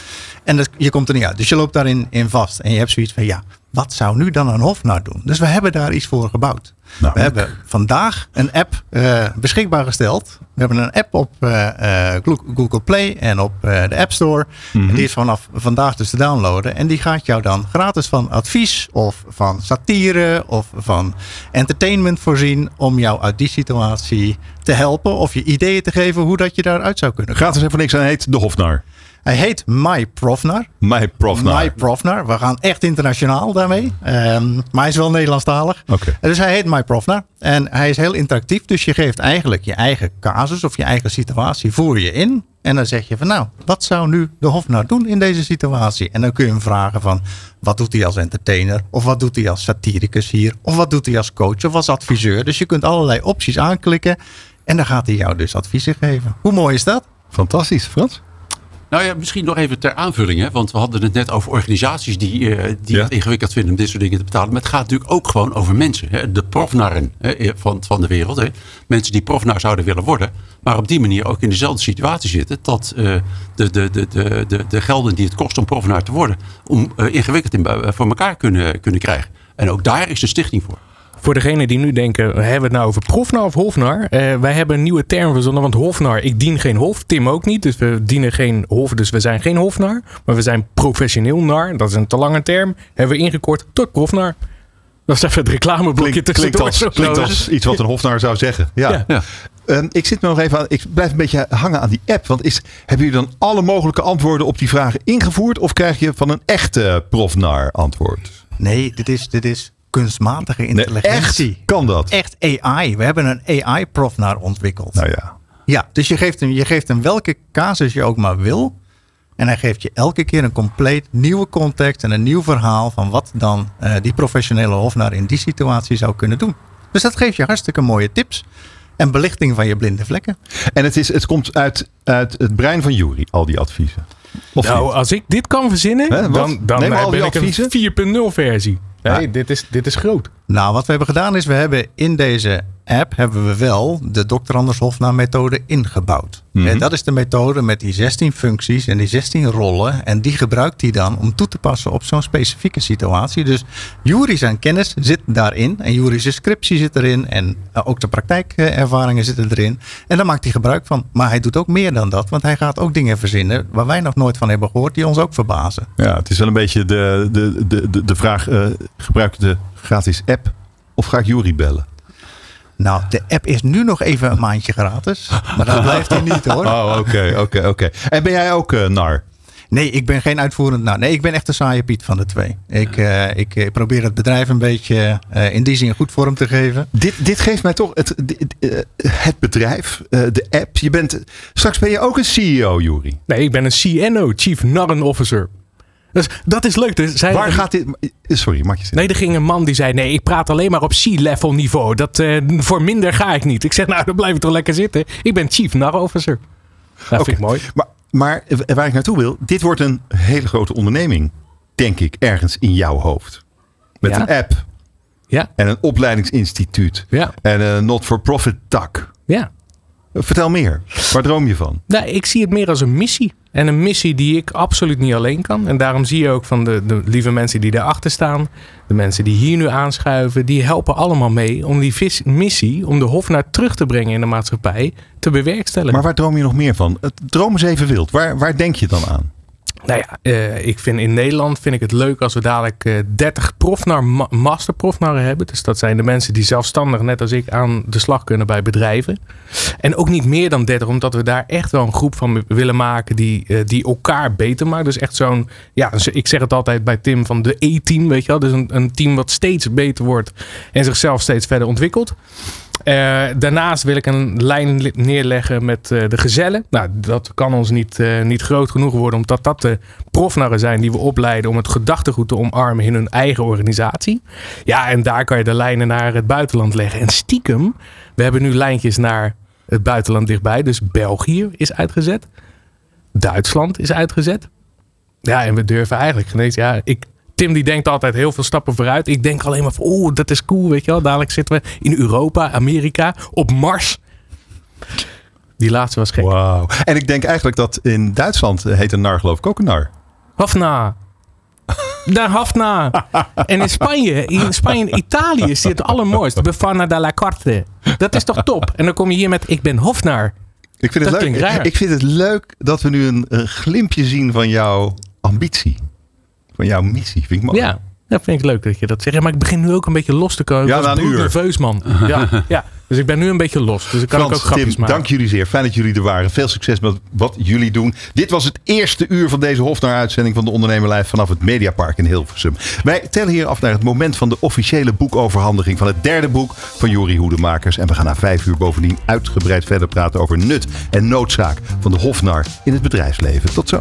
En je komt er niet uit. Dus je loopt daarin in vast en je hebt zoiets van ja, wat zou nu dan een hofnar doen? Dus we hebben daar iets voor gebouwd. we hebben vandaag een app eh, beschikbaar gesteld. We hebben een app op eh, eh, Google Play en op de App Store. En die is vanaf vandaag dus te downloaden. En die gaat jou dan gratis van advies of van satire of van entertainment voorzien. Om jou uit die situatie te helpen of je ideeën te geven hoe dat je daaruit zou kunnen. Gratis en voor niks, hij heet de Hofnar. Hij heet My Profnar. My Profnar. My Profnar. We gaan echt internationaal daarmee. Ehm, maar hij is wel Nederlandstalig. Oké. Dus hij heet My Profnar. En hij is heel interactief. Dus je geeft eigenlijk je eigen casus of je eigen situatie voer je in. En dan zeg je van nou, wat zou nu de Hofnar doen in deze situatie? En dan kun je hem vragen van wat doet hij als entertainer? Of wat doet hij als satiricus hier? Of wat doet hij als coach of als adviseur? Dus je kunt allerlei opties aanklikken. En dan gaat hij jou dus adviezen geven. Hoe mooi is dat? Fantastisch, Frans. Nou ja, misschien nog even ter aanvulling. Hè? Want we hadden het net over organisaties die, eh, die het ingewikkeld vinden om dit soort dingen te betalen. Maar het gaat natuurlijk ook gewoon over mensen. Hè? De profnarren hè, van, van de wereld. Hè? Mensen die profnar zouden willen worden. Maar op die manier ook in dezelfde situatie zitten. Dat uh, de, de, de, de, de, de gelden die het kost om profnar te worden. Om uh, ingewikkeld in, voor elkaar kunnen, kunnen krijgen. En ook daar is de stichting voor. Voor degenen die nu denken, hebben we het nou over profnar of hofnar? Uh, wij hebben een nieuwe term verzonnen, want hofnar, ik dien geen hof, Tim ook niet. Dus we dienen geen hof, dus we zijn geen hofnar. Maar we zijn professioneel nar, dat is een te lange term. Hebben we ingekort tot profnar. Dat is even het reclameblokje klinkt, klinkt, als, klinkt als iets wat een hofnar zou zeggen. Ja. ja. ja. Um, ik zit me nog even aan, ik blijf een beetje hangen aan die app. Want is, hebben jullie dan alle mogelijke antwoorden op die vragen ingevoerd? Of krijg je van een echte profnar antwoord? Nee, dit is, dit is kunstmatige intelligentie. Nee, echt? Kan dat? Echt AI. We hebben een AI-prof naar ontwikkeld. Nou ja. Ja, dus je geeft, hem, je geeft hem welke casus je ook maar wil. En hij geeft je elke keer een compleet nieuwe context en een nieuw verhaal van wat dan uh, die professionele hofnaar in die situatie zou kunnen doen. Dus dat geeft je hartstikke mooie tips en belichting van je blinde vlekken. En het, is, het komt uit, uit het brein van Jury, al die adviezen. Of nou, niet? als ik dit kan verzinnen, He, dan, dan ben ik een 4.0 versie. Nee, dit, is, dit is groot. Nou, wat we hebben gedaan is, we hebben in deze app hebben we wel de Dr. Anders Hofnaar methode ingebouwd. Mm -hmm. Dat is de methode met die 16 functies en die 16 rollen. En die gebruikt hij dan om toe te passen op zo'n specifieke situatie. Dus Jury zijn kennis zit daarin. En Jury's scriptie zit erin. En ook de praktijkervaringen zitten erin. En daar maakt hij gebruik van. Maar hij doet ook meer dan dat. Want hij gaat ook dingen verzinnen waar wij nog nooit van hebben gehoord. Die ons ook verbazen. Ja, het is wel een beetje de, de, de, de, de vraag. Uh, gebruik de gratis app of ga ik Jury bellen? Nou, de app is nu nog even een maandje gratis. Maar dat blijft hij niet hoor. Oh, oké, oké, oké. En ben jij ook uh, nar? Nee, ik ben geen uitvoerend nar. Nee, ik ben echt de saaie Piet van de twee. Ik, uh, ik, ik, probeer het bedrijf een beetje uh, in die zin goed vorm te geven. Dit, dit geeft mij toch het, het bedrijf, de app. Je bent, straks ben je ook een CEO, Juri. Nee, ik ben een CNO, Chief Narren Officer. Dus dat is leuk. Dus zij, Waar gaat dit? Sorry, mag je zeggen? Nee, er ging een man die zei: Nee, ik praat alleen maar op C-level niveau. Dat, uh, voor minder ga ik niet. Ik zeg: Nou, dan blijf ik toch lekker zitten. Ik ben Chief Nar Officer. Dat okay. vind ik mooi. Maar, maar waar ik naartoe wil, dit wordt een hele grote onderneming, denk ik, ergens in jouw hoofd. Met ja. een app. Ja. En een opleidingsinstituut. Ja. En een not-for-profit tak. Ja. Vertel meer. Waar droom je van? Nou, ik zie het meer als een missie. En een missie die ik absoluut niet alleen kan. En daarom zie je ook van de, de lieve mensen die daarachter staan. De mensen die hier nu aanschuiven. Die helpen allemaal mee om die vis, missie, om de hof naar terug te brengen in de maatschappij, te bewerkstelligen. Maar waar droom je nog meer van? Droom eens even wild. Waar, waar denk je dan aan? Nou ja, uh, ik vind in Nederland vind ik het leuk als we dadelijk uh, 30 profnar, ma masterprofnarren hebben. Dus dat zijn de mensen die zelfstandig, net als ik, aan de slag kunnen bij bedrijven. En ook niet meer dan 30, omdat we daar echt wel een groep van willen maken die, uh, die elkaar beter maakt. Dus echt zo'n, ja, ik zeg het altijd bij Tim van de E-team, weet je wel. Dus een, een team wat steeds beter wordt en zichzelf steeds verder ontwikkelt. Uh, daarnaast wil ik een lijn neerleggen met uh, de gezellen. Nou, dat kan ons niet, uh, niet groot genoeg worden, omdat dat de profnarren zijn die we opleiden om het gedachtegoed te omarmen in hun eigen organisatie. Ja, en daar kan je de lijnen naar het buitenland leggen. En stiekem, we hebben nu lijntjes naar het buitenland dichtbij. Dus België is uitgezet. Duitsland is uitgezet. Ja, en we durven eigenlijk genees. Ja, ik, Tim die denkt altijd heel veel stappen vooruit. Ik denk alleen maar van, oeh, dat is cool, weet je wel. Dadelijk zitten we in Europa, Amerika, op Mars. Die laatste was gek. Wauw. En ik denk eigenlijk dat in Duitsland heet een nar geloof ik ook een nar. Hafna. *laughs* Daar Hafna. En in Spanje, in Spanje en Italië is dit het allermooiste. Befana de la Carte. Dat is toch top? En dan kom je hier met, ik ben Hofnar. Ik vind, het dat leuk. Ik, ik vind het leuk dat we nu een, een glimpje zien van jouw ambitie van jouw missie. Vind ik mooi. Ja, dat vind ik leuk dat je dat zegt. Maar ik begin nu ook een beetje los te komen. Ja, na een uur. nerveus man. Ja, ja. Dus ik ben nu een beetje los. Dus ik kan Frans, ook grapjes Tim, maken. dank jullie zeer. Fijn dat jullie er waren. Veel succes met wat jullie doen. Dit was het eerste uur van deze Hofnar-uitzending van de Ondernemer Live vanaf het Mediapark in Hilversum. Wij tellen hier af naar het moment van de officiële boekoverhandiging van het derde boek van Jori Hoedemakers. En we gaan na vijf uur bovendien uitgebreid verder praten over nut en noodzaak van de Hofnar in het bedrijfsleven. Tot zo.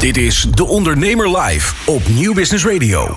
Dit is De Ondernemer Live op Nieuw Business Radio.